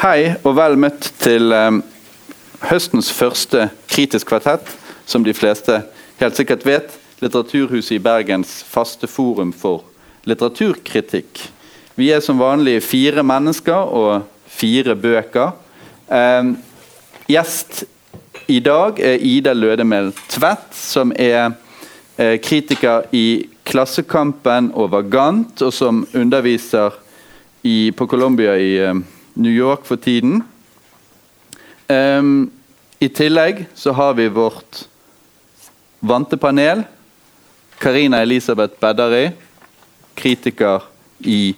Hei og vel møtt til um, høstens første Kritisk kvartett, som de fleste helt sikkert vet. Litteraturhuset i Bergens faste forum for litteraturkritikk. Vi er som vanlig fire mennesker og fire bøker. Um, gjest i dag er Ida Lødemel Tvedt, som er uh, kritiker i Klassekampen og Vagant, og som underviser i, på Colombia i uh, New York for tiden. Um, I tillegg så har vi vårt vante panel. Karina Elisabeth Beddari, kritiker i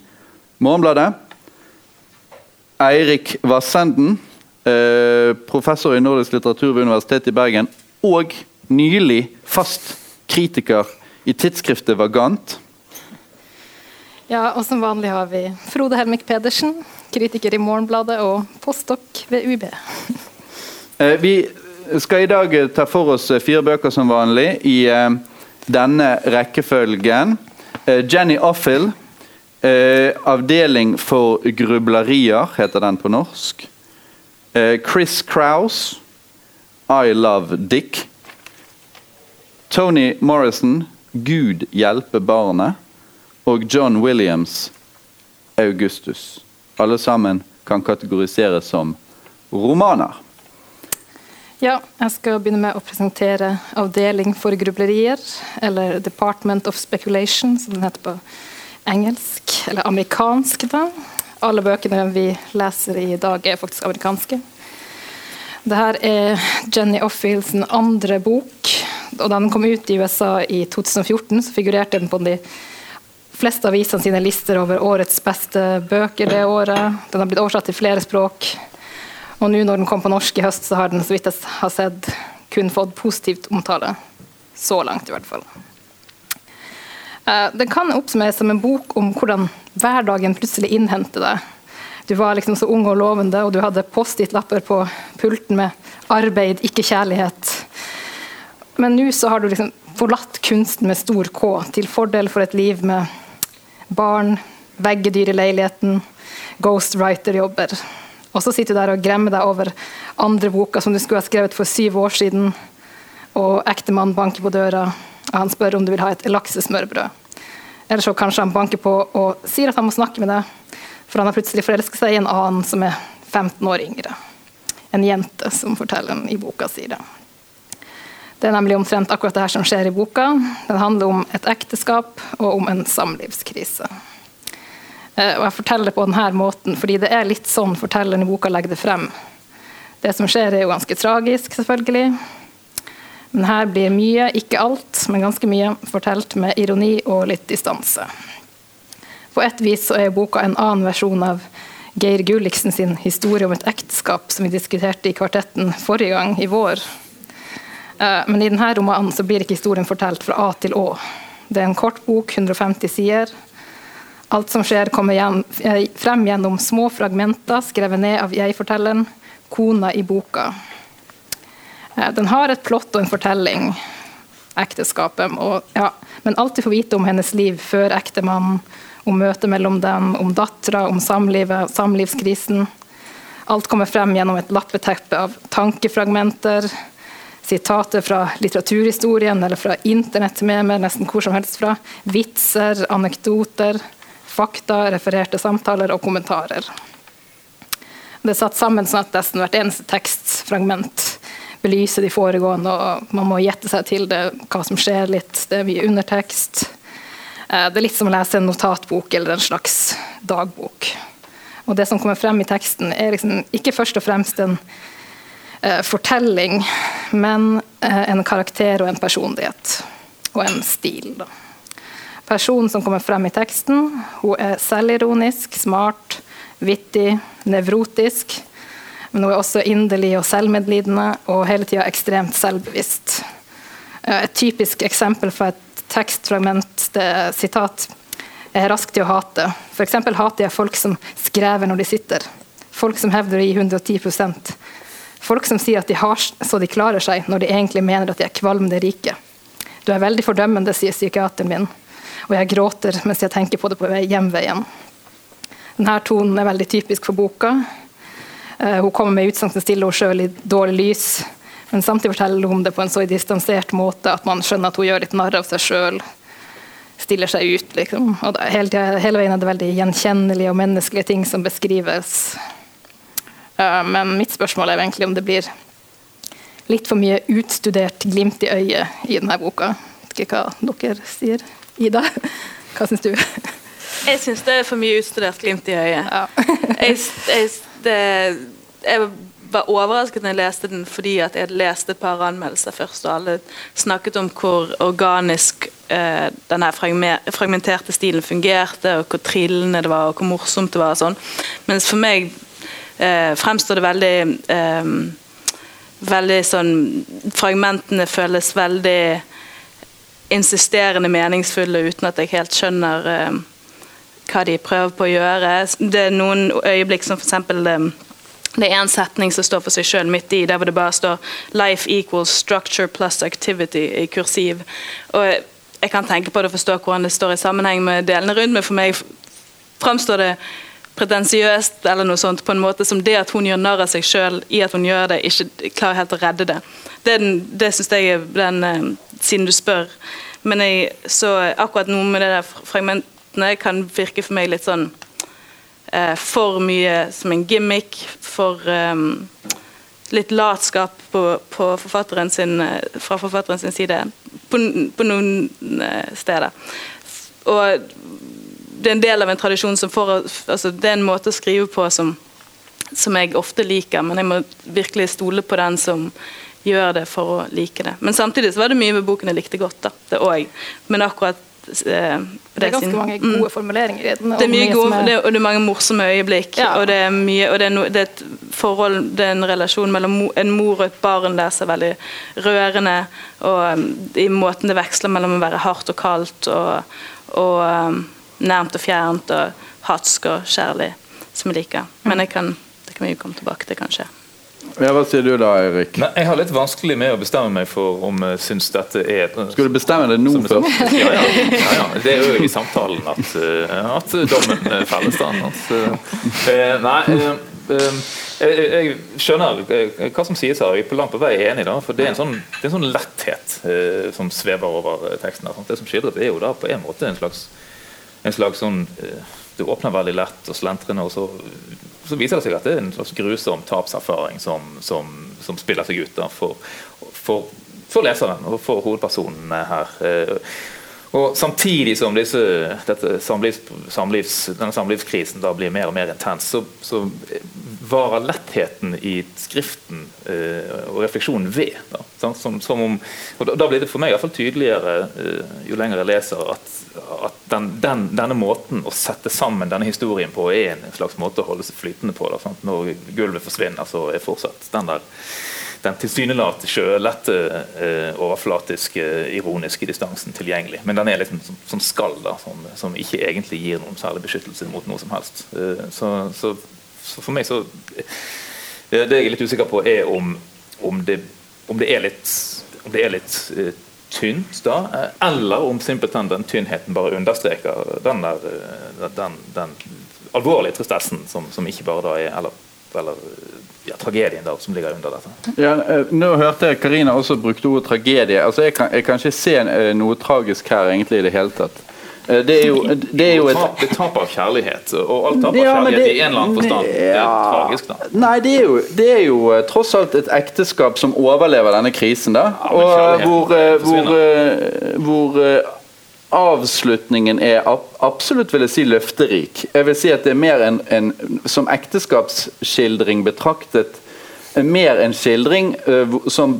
Morgenbladet. Eirik Vassenden, eh, professor i nordisk litteratur ved Universitetet i Bergen. Og nylig fast kritiker i tidsskriftet Vagant. Ja, og som vanlig har vi Frode Helmik Pedersen, kritiker i Morgenbladet og postdok ved UiB. Eh, vi skal i dag ta for oss fire bøker som vanlig i eh, denne rekkefølgen. Eh, Jenny Offill, 'Avdeling for grublerier', heter den på norsk. Chris Kraus, 'I Love Dick'. Tony Morrison, 'Gud hjelpe barnet'. Og John Williams, 'Augustus' alle sammen kan kategoriseres som romaner. Ja, jeg skal begynne med å presentere Avdeling for grublerier, eller Department of Speculation, som den heter på engelsk, eller amerikansk. da. Alle bøkene vi leser i dag, er faktisk amerikanske. Dette er Jenny Offields andre bok. og Da den kom ut i USA i 2014, så figurerte den på de fleste avisene sine lister over årets beste bøker det året. Den har blitt oversatt til flere språk. Og nå når den kom på norsk i høst, så har den så vidt jeg har sett, kun fått positivt omtale. Så langt, i hvert fall. Eh, den kan oppsummeres som en bok om hvordan hverdagen plutselig innhenter deg. Du var liksom så ung og lovende, og du hadde Post-It-lapper på pulten med 'arbeid, ikke kjærlighet'. Men nå så har du liksom forlatt kunsten med stor K til fordel for et liv med barn, veggedyr i leiligheten, ghostwriter-jobber. Og så sitter du der og gremmer deg over andre boka som du skulle ha skrevet for syv år siden, og ektemann banker på døra, og han spør om du vil ha et laksesmørbrød. Eller så kanskje han banker på og sier at han må snakke med deg, for han har plutselig forelsket seg i en annen som er 15 år yngre. En jente som fortelleren i boka sier det. Det er nemlig omtrent akkurat det her som skjer i boka. Den handler om et ekteskap og om en samlivskrise. Eh, og jeg forteller det på denne måten fordi det er litt sånn fortelleren i boka legger det frem. Det som skjer, er jo ganske tragisk, selvfølgelig. Men her blir mye, ikke alt, men ganske mye, fortalt med ironi og litt distanse. På et vis så er boka en annen versjon av Geir Gulliksen sin historie om et ekteskap som vi diskuterte i Kvartetten forrige gang, i vår. Eh, men i denne romanen så blir ikke historien fortalt fra A til Å. Det er en kort bok, 150 sider. Alt som skjer, kommer eh, frem gjennom små fragmenter skrevet ned av jeg-fortelleren, kona i boka. Eh, den har et plott og en fortelling, ekteskapet, og, ja, men alltid får vite om hennes liv før ektemannen, om møtet mellom dem, om dattera, om samlivet, samlivskrisen. Alt kommer frem gjennom et lappeteppe av tankefragmenter, sitater fra litteraturhistorien eller fra internett med meg, nesten hvor som helst fra. Vitser, anekdoter, fakta, refererte samtaler og kommentarer. Det er satt sammen sånn at nesten hvert eneste tekstfragment belyser de foregående, og man må gjette seg til det, hva som skjer litt. Det er mye undertekst. Eh, det er litt som å lese en notatbok eller en slags dagbok. Og det som kommer frem i teksten, er liksom ikke først og fremst en fortelling, men eh, en karakter og en personlighet. Og en stil. Da. Personen som kommer frem i teksten, hun er selvironisk, smart, vittig, nevrotisk. Men hun er også inderlig og selvmedlidende og hele tida ekstremt selvbevisst. Eh, et typisk eksempel for et tekstfragment det er sitat er rask til å hate. F.eks. hater jeg folk som skrever når de sitter. Folk som hevder å gi 110 Folk som sier at de har så de klarer seg, når de egentlig mener at de er kvalmende rike. Du er veldig fordømmende, sier psykiateren min, og jeg gråter mens jeg tenker på det på hjemveien. Denne tonen er veldig typisk for boka. Uh, hun kommer med utsagn som stiller henne sjøl i dårlig lys, men samtidig forteller hun det på en så distansert måte at man skjønner at hun gjør litt narr av seg sjøl. Stiller seg ut, liksom. Og hele, hele, veien er det veldig gjenkjennelige og menneskelige ting som beskrives. Uh, men mitt spørsmål er egentlig om det blir litt for mye utstudert glimt i øyet i denne boka. Vet Ikke hva dere sier. Ida, hva syns du? Jeg syns det er for mye utstudert glimt i øyet. Ja. jeg, jeg, det, jeg, var overrasket når jeg leste den fordi at jeg hadde lest et par anmeldelser først, og alle snakket om hvor organisk eh, denne fragmenterte stilen fungerte, og hvor trillende det var, og hvor morsomt det var. og sånn. Mens for meg eh, fremstår det veldig eh, veldig sånn Fragmentene føles veldig insisterende meningsfulle uten at jeg helt skjønner eh, hva de prøver på å gjøre. Det er noen øyeblikk som f.eks. Eh, det er en setning som står for seg sjøl midt i, der hvor det bare står 'life equals structure plus activity' i kursiv. Og Jeg kan tenke på det og forstå hvordan det står i sammenheng med delene rundt, men for meg framstår det pretensiøst eller noe sånt på en måte som det at hun gjør narr av seg sjøl i at hun gjør det, ikke klarer helt å redde det. Det, det syns jeg er den uh, Siden du spør. Men jeg så akkurat noe med det der fragmentene kan virke for meg litt sånn eh, For mye som en gimmick, for eh, litt latskap på, på forfatteren sin, eh, fra forfatteren sin side på, på noen eh, steder. Og det er en del av en tradisjon som får altså, Det er en måte å skrive på som, som jeg ofte liker, men jeg må virkelig stole på den som gjør det for å like det. Men samtidig så var det mye med boken jeg likte godt. da, det også. Men akkurat Eh, det er ganske sin, mange gode mm. formuleringer i den. Det er mye gode, er, det, og det er mange morsomme øyeblikk. Ja. Og, det er, mye, og det, er no, det er, et forhold, det er en relasjon mellom en mor og et barn der som er veldig rørende. Og um, i måten det veksler mellom å være hardt og kaldt og, og um, nærmt og fjernt og hatsk og kjærlig, som jeg liker. Men jeg kan, det kan vi jo komme tilbake til, kanskje. Ja, Hva sier du da, Eirik? Jeg har litt vanskelig med å bestemme meg for om jeg syns dette er Skal du bestemme det nå først? Ja, ja, ja, ja, Det er jo i samtalen at, eh, at dommen eh, felles. da. uh, nei, jeg, skjønner hva som sies her, jeg er på langt på vei enig. da, for Det er en sånn, er en sånn letthet som svever over teksten. her, Det som skildres, er jo da på en måte en slags, en slags sånn Det åpner veldig lett og slentrende, og så så viser det seg at det er en slags grusom tapserfaring som, som, som spiller seg ut da, for, for, for, leseren og for hovedpersonene her. Og Samtidig som disse, samlivs, samlivs, denne samlivskrisen blir mer og mer intens, så, så varer lettheten i skriften eh, og refleksjonen ved. Da, som, som om, da, da, blir det for meg i hvert fall tydeligere eh, jo lenger jeg leser, at at den, den, denne måten å sette sammen denne historien på er en slags måte å holde seg flytende på. Da, Når gulvet forsvinner, så er fortsatt den der den tilsynelatende sjølette, eh, overflatiske, ironiske distansen tilgjengelig. Men den er liksom som, som skall, da, som, som, ikke egentlig gir noen særlig beskyttelse mot noe som helst. Eh, så, så, så, for meg så Det jeg er litt usikker på, er om, om, det, om det, er litt, om det er litt eh, tynt, da, eh, eller om simpelthen den tynnheten bare understreker den, der, eh, den, den alvorlige tristessen som, som, ikke bare da er eller, eller ja, tragedien da, som ligger under dette. Ja, eh, nå hørte jeg Karina også brukte ordet tragedie. altså Jeg kan, jeg kan ikke se noe tragisk her egentlig i det hele tatt. Eh, det er jo, det er jo et Det tap av kjærlighet, og alt tap av ja, kjærlighet det, i en eller annen forstand. Det er tragisk, da. Nei, det er, jo, det er, jo, eh, tross alt et ekteskap som overlever denne krisen, da. Ja, og hvor, eh, hvor, hvor avslutningen er absolutt vil jeg si løfterik. Jeg vil si at det er mer en, en som ekteskapsskildring betraktet mer en skildring uh, som,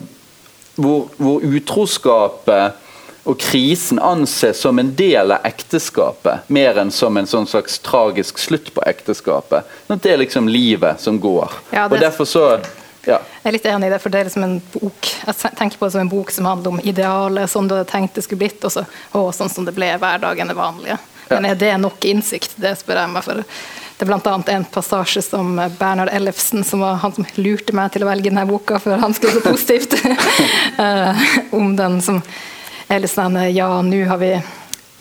hvor, hvor utroskapet og krisen anses som en del av ekteskapet, mer enn som en sånn slags tragisk slutt på ekteskapet. Det er liksom livet som går. Ja, det... og derfor så ja. Jeg er litt enig i det, for det er liksom en bok Jeg tenker på det som en bok som handler om idealet, sånn du hadde tenkt det skulle blitt, og så å, sånn som det ble hverdagen det vanlige. Men er det nok innsikt? Det spør jeg meg. for det er bl.a. en passasje som Bernhard Ellefsen, som var han som lurte meg til å velge denne boka før han skrev så positivt, uh, om den som eller sånn Ja, nå har vi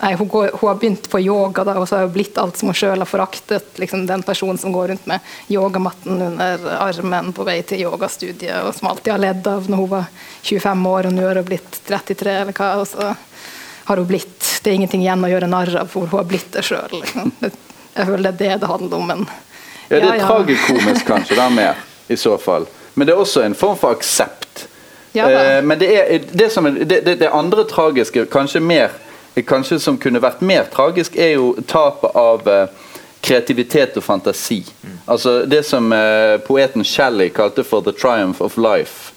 Nei, hun, går, hun, har begynt på yoga, da, og så har hun blitt alt som hun sjøl har foraktet. Liksom den personen som går rundt med yogamatten under armen på vei til yogastudiet, og som alltid har ledd av når hun var 25 år, og nå har hun blitt 33, eller hva. og så har hun blitt Det er ingenting igjen å gjøre narr av, for hun har blitt det sjøl. Liksom. Jeg føler det er det det handler om. men ja, Det er ja, ja. tragikomisk kanskje, da med, i så fall. Men det er også en form for aksept. Ja, eh, men det, er, det, som det, det, andre tragiske, kanskje mer kanskje som kunne vært mer tragisk, er jo tapet av eh, kreativitet og fantasi. Mm. Altså Det som eh, poeten Shelley kalte for 'the triumph of life'.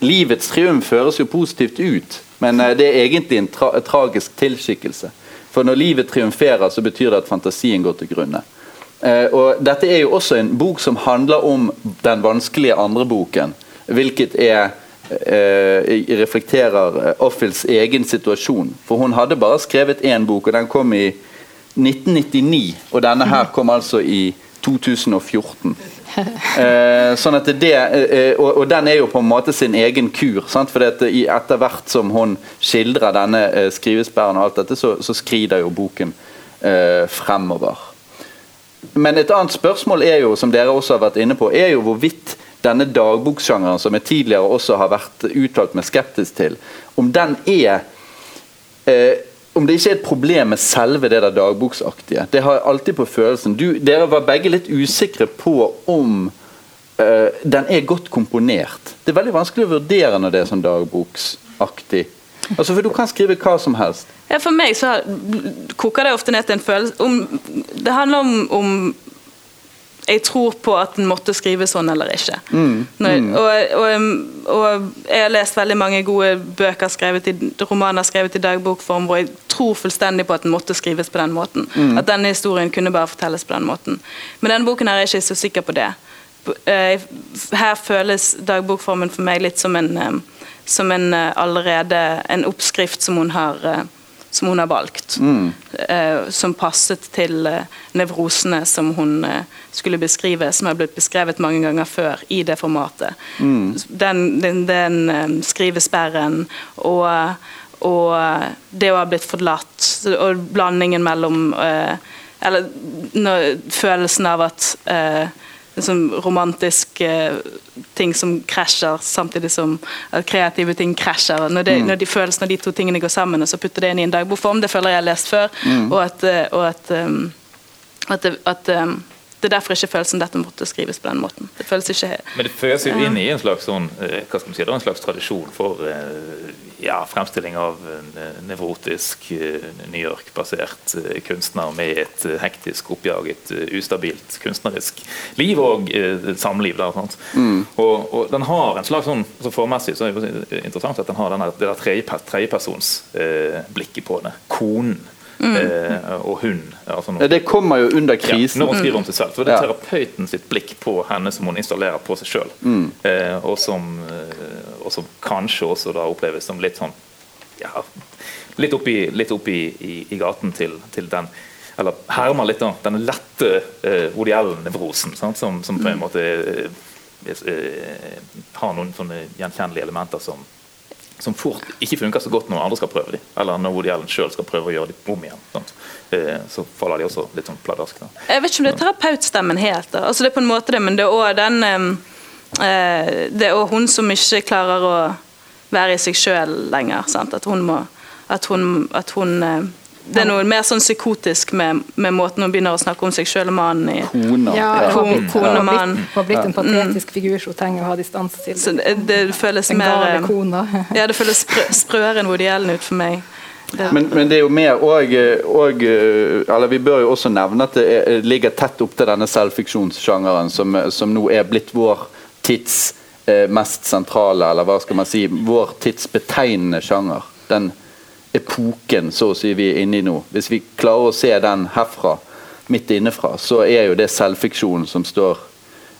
Livets triumf høres jo positivt ut, men eh, det er egentlig en tra tragisk tilskikkelse. For når livet triumferer, så betyr det at fantasien går til grunne. Eh, og Dette er jo også en bok som handler om den vanskelige andre boken, hvilket er reflekterer eh, Offils egen situasjon. For hun hadde bare skrevet én bok, og den kom i 1999. Og denne her kom altså i 2014. Eh, sånn at det, eh, og, den er jo på en måte sin egen kur. Sant? For etter hvert som hun skildrer denne eh, skrivesperren, og alt dette, så, så skrider jo boken eh, fremover. Men et annet spørsmål er jo, som dere også har vært inne på, er jo hvorvidt denne dagboksjangeren, som jeg tidligere også har vært uttalt meg skeptisk til, om den er eh, om det ikke er et problem med selve det der dagboksaktige. Det har jeg alltid på følelsen. Du, dere var begge litt usikre på om uh, den er godt komponert. Det er veldig vanskelig å vurdere når det er sånn dagboksaktig. Altså, For du kan skrive hva som helst. Ja, For meg så koker det ofte ned til en følelse om, Det handler om, om jeg tror på at den måtte skrives sånn eller ikke. Mm. Når, mm. og, og, og, jeg har lest veldig mange gode bøker skrevet i, romaner skrevet i dagbokform hvor jeg tror fullstendig på at den måtte skrives på den måten. Mm. At denne historien kunne bare fortelles på den måten. Men denne boken her er jeg ikke så sikker på det. Eh, her føles dagbokformen for meg litt som en, eh, som en eh, allerede en oppskrift som hun har som hun har valgt. Mm. Eh, som passet til eh, nevrosene som hun eh, skulle beskrive, som har blitt beskrevet mange ganger før i det formatet. Mm. Den, den, den eh, skrivesperren og, og, det å ha blitt forlatt, og blandingen mellom eh, Eller når, følelsen av at eh, liksom, romantiske ting som krasjer, samtidig som kreative ting krasjer. Når, det, mm. når de føles når de to tingene går sammen, og så putter det inn i en dagbokform, det føler jeg har lest før. Mm. Og at, eh, og at, um, at, at um, det er derfor ikke føles som dette måtte skrives på den måten. Det føles ikke Men det føles jo inn i en slags, sånn, hva skal man si, en slags tradisjon for ja, fremstilling av en eh, nevrotisk, eh, New York-basert eh, kunstner med et hektisk, oppjaget, ustabilt kunstnerisk liv og samliv. Der, mm. og, og, den har en slags sånn, så Formessig så er det interessant at den har denne, det der tredjepersons eh, på det. Konen. Mm. Eh, og hun altså når, Det kommer jo under krisen. Ja, når hun skriver om seg selv. Så det er terapeuten sitt blikk på henne som hun installerer på seg sjøl. Mm. Eh, og, som, eh, og, som, kanskje også da oppleves som litt sånn ja, Litt oppi, litt oppi i, i, gaten til, til, den Eller hermer litt da, den lette eh, Woody Allen-nevrosen, som, som, på en mm. måte eh, eh, har noen sånne gjenkjennelige elementer som som fort ikke funker så godt når andre skal prøve dem, eller når Woody Allen sjøl skal prøve å gjøre dem om igjen. Sant? Eh, så faller de også litt sånn pladask. Da. Jeg vet ikke om det er terapeutstemmen helt. Da. Altså det er på en måte det, men det er òg den eh, Det er òg hun som ikke klarer å være i seg sjøl lenger. Sant? At hun må At hun, at hun det er noe mer sånn psykotisk med, med, måten hun begynner å snakke om seg sjøl og mannen i Kona. Ja, Hun har blitt en patetisk figur som hun trenger å ha distanse til. Så det, det føles en mer eh, kona. Ja, det føles sprøere enn Woody Allen ut for meg. Ja. Men, men, det er jo mer og, og, eller Vi bør jo også nevne at det er, ligger tett opp til denne selvfiksjonssjangeren som, som nå er blitt vår tids eh, mest sentrale, eller hva skal man si, vår tids betegnende sjanger. Den epoken så å si vi er inne i nå, hvis vi klarer å se den herfra, midt innefra, så er jo det selvfiksjonen som står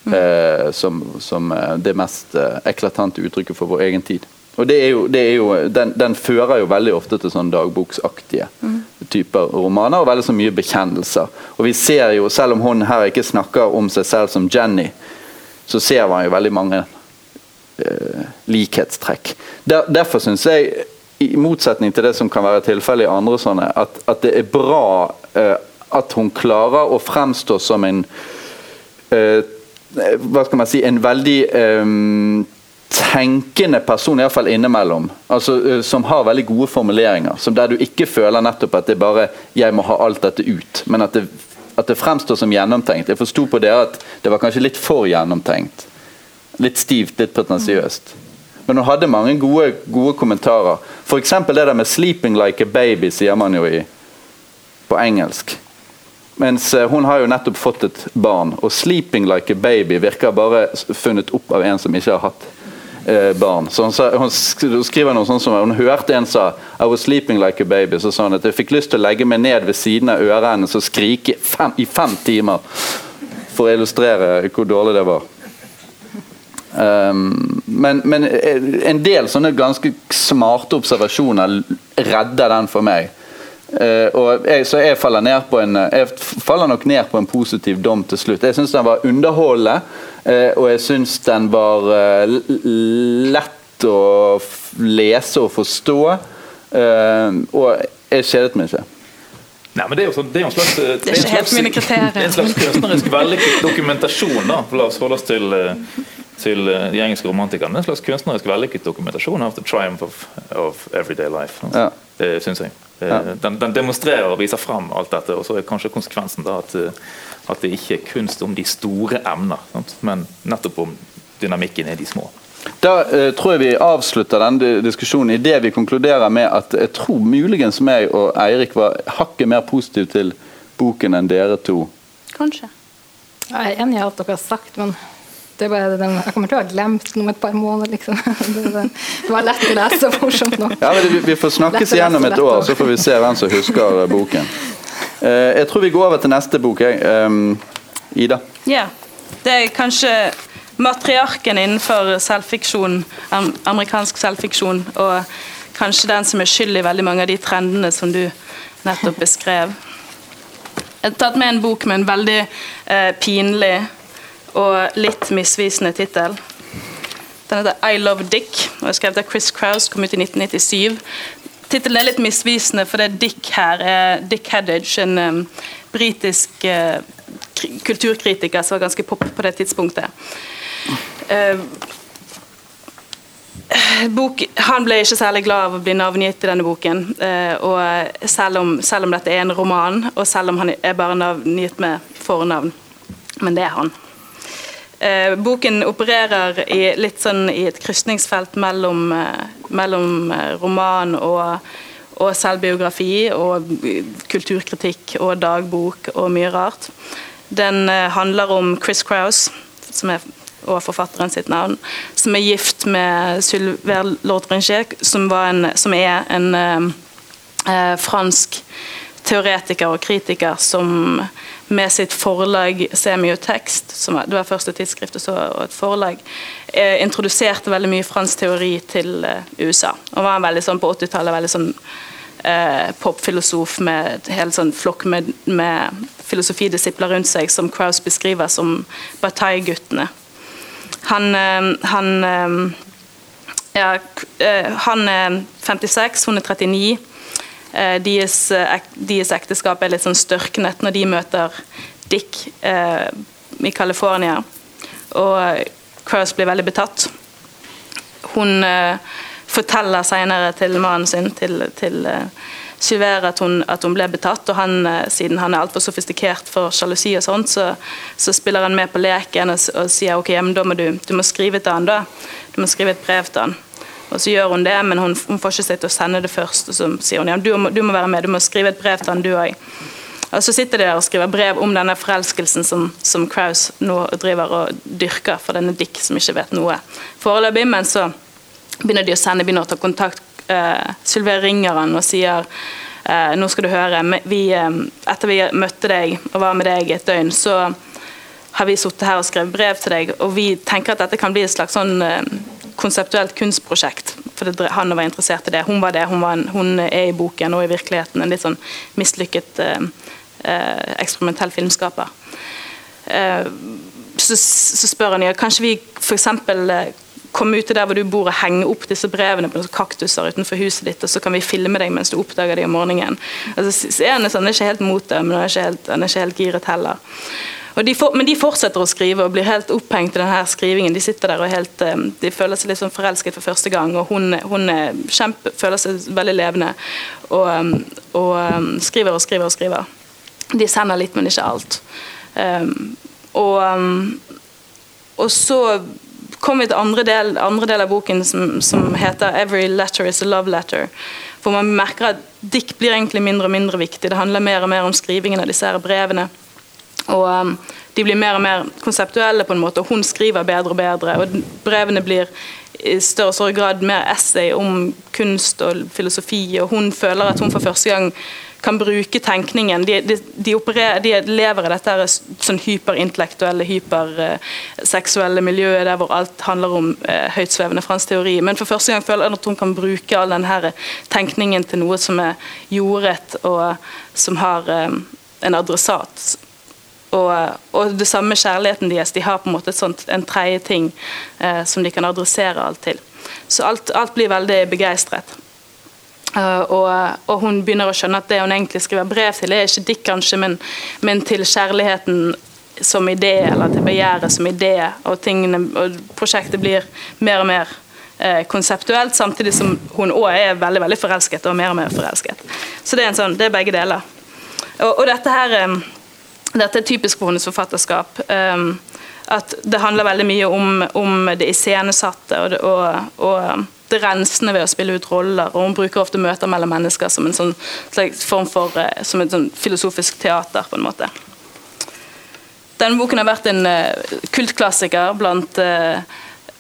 mm. eh, som, som, eh, det mest eh, eklatante uttrykket for vår egen tid. Og det er jo, det er jo, den, den, fører jo veldig ofte til sånn dagboksaktige mm. typer romaner, og veldig så mye bekjennelser. Og vi ser jo, Selv om hun her ikke snakker om seg selv som Jenny, så ser man jo veldig mange eh, likhetstrekk. Der, derfor syns jeg i motsetning til det som kan være tilfellet i andre sånne, at, at det er bra eh, at hun klarer å fremstå som en eh, Hva skal man si En veldig eh, tenkende person, iallfall innimellom. Altså, eh, som har veldig gode formuleringer. Som der du ikke føler nettopp at det bare 'jeg må ha alt dette ut', men at det, at det fremstår som gjennomtenkt. Jeg forsto på dere at det var kanskje litt for gjennomtenkt. Litt stivt, litt pretensiøst. Men hun hadde mange gode, gode kommentarer. F.eks. det der med 'sleeping like a baby', sier man jo i, på engelsk. Mens eh, hun har jo nettopp fått et barn, og 'sleeping like a baby' virker bare funnet opp av en som ikke har hatt eh, barn. Så hun, sa, hun, skriver noe sånn som Hun hørte en sa 'I was sleeping like a baby'. Så sa hun at jeg fikk lyst til å legge meg ned ved siden av ørene og skrike fem, i fem timer. For å illustrere hvor dårlig det var. Um, men, men, eh, en del sånne ganske smarte observasjoner redder den for meg. Uh, og jeg, så jeg faller, ned på en, jeg faller nok ned på en positiv dom til slutt. Jeg syns den var underholdende, uh, og jeg syns den var uh, lett å lese og forstå. og jeg kjedet meg ikke. Nei, men Det er jo, sånn, det er en slags, det er ikke helt mine kriterier. en slags kunstnerisk vellykket dokumentasjon. da, La oss holde oss til til de engelske romantikerne. En slags kunstnerisk vellykket dokumentasjon av the triumph of, of everyday life. Altså. Ja. Det syns jeg. Ja. Den, den, demonstrerer og viser fram alt dette, og så er kanskje konsekvensen da at, eh, at det ikke er kunst om de store emner, sant? men nettopp om dynamikken i de små. Da eh, tror jeg vi avslutter denne diskusjonen i det vi konkluderer med at jeg tror muligens meg og Eirik var hakket mer positiv til boken enn dere to. Kanskje. Jeg er enig i alt dere har sagt, men det bare, den, jeg kommer til å ha glemt den om et par måneder. Liksom. Det, var lett å lese og morsomt nok. Ja, vi, vi, får snakkes igjen om et år, så får vi se hvem som husker eh, boken. Uh, jeg tror vi går over til neste bok. Um, Ida? Ja. Det er kanskje matriarken innenfor selvfiksjon, amerikansk selvfiksjon, og kanskje den som er skyld i veldig mange av de trendene som du nettopp beskrev. Jeg har tatt med en bok med en veldig eh, pinlig og litt misvisende tittel. Den heter 'I Love Dick' og er skrevet av Chris Crouse, kom ut i 1997. Tittelen er litt misvisende, for det er Dick her er Dick Haddage, en um, britisk uh, kulturkritiker som var ganske pop på det tidspunktet. Uh, bok, han ble ikke særlig glad av å bli navngitt i denne boken. Uh, og selv om, selv om, dette er en roman, og selv om han er bare navngitt med fornavn. Men det er han. Eh, boken opererer i, litt sånn i et krysningsfelt mellom, eh, mellom eh, roman og, og, selvbiografi og kulturkritikk og dagbok og mye rart. Den handler om Chris Crouse, som er og forfatteren sitt navn, som er gift med Sylver Lordringer, som, som er en eh, fransk teoretiker og kritiker som med sitt forlag Semiotekst, som det var første tidsskrift og et forlag, eh, introduserte veldig mye fransk teori til eh, USA. Og var veldig sånn på 80-tallet veldig sånn eh, popfilosof med et helt sånn flokk med, med filosofidisipler rundt seg, som Kraus beskriver som Bataille-guttene. Han, eh, han eh, ja, eh, han er 56, hun er 39. Eh, eh, deres, ekteskap er litt sånn størknet når de møter Dick eh, i California. Og Crouse blir veldig betatt. Hun forteller senere til mannen sin, til, til eh, at hun, at hun, ble betatt. Og han, siden han er altfor sofistikert for sjalusi, og sånt, så, så, spiller han med på leken og, og sier ok, da må du, du må skrive til han da. Du må skrive et brev til han. Og så gjør hun det, men hun, hun får ikke seg til å sende det først. Og så sier hun ja, du, du må være med, du må skrive et brev til han, du òg. Og så sitter de der og skriver brev om denne forelskelsen som, som Kraus nå driver og dyrker for denne Dick, som ikke vet noe foreløpig. Men så begynner de å sende, begynner å ta kontakt. Uh, Sylve ringer han og sier uh, nå skal du høre, vi, uh, etter vi møtte deg og var med deg et døgn, så har vi sittet her og skrevet brev til deg, og vi tenker at dette kan bli et slags sånn konseptuelt kunstprosjekt. For det, han var interessert i det. Hun var det. Hun, var en, hun, er i boken og i virkeligheten en litt sånn mislykket eh, eh, eksperimentell filmskaper. Eh, så, så, spør han ja, kanskje vi f.eks. Eh, komme ut til der hvor du bor og henge opp disse brevene på noen kaktuser utenfor huset ditt, og så kan vi filme deg mens du oppdager dem om morgenen. Altså, så er, sånn, han er ikke helt mot det, men han er ikke helt, han er ikke helt giret heller. De for, men de fortsetter å skrive og blir helt opphengt i denne skrivingen. De sitter der og helt, eh, de føler seg litt sånn forelsket for første gang, og hun, hun kjempe, føler seg veldig levende. Og, eh, og, eh, skriver og skriver og skriver. De sender litt, men ikke alt. Um, og, og så kommer vi til andre del, andre del av boken som, som, heter 'Every letter is a love letter'. For man merker at dikt blir egentlig mindre og mindre viktig. Det handler mer og mer om skrivingen av disse her brevene. Og um, de blir mer og mer konseptuelle, på en måte, og hun skriver bedre og bedre. og Brevene blir i større og større grad mer essay om kunst og filosofi, og hun føler at hun for første gang kan bruke tenkningen. De, de, de, opererer, de lever i dette sånn hyperintellektuelle, hyperseksuelle miljøet der hvor alt handler om eh, høytsvevende fransk teori. Men for første gang føler hun at hun kan bruke all denne tenkningen til noe som er jordet, og som har eh, en adressat og, og, det samme kjærligheten deres. De har på en måte sånt, en tredje ting eh, som de kan adressere alt til. Så alt, alt blir veldig begeistret. Uh, og, og, hun begynner å skjønne at det hun egentlig skriver brev til, er ikke dikt, kanskje, men, men, til kjærligheten som idé, eller til begjæret som idé. Og, tingene, og prosjektet blir mer og mer eh, konseptuelt, samtidig som hun òg er veldig veldig forelsket, og mer og mer forelsket. Så det er, sånn, det er begge deler. Og, og dette her um, dette er typisk for hennes forfatterskap. Um, at det handler veldig mye om, om det iscenesatte og, og, og, det rensende ved å spille ut roller. og Hun bruker ofte møter mellom mennesker som en sånn slags form for eh, som et sånn filosofisk teater. på en måte. Denne boken har vært en uh, kultklassiker blant uh,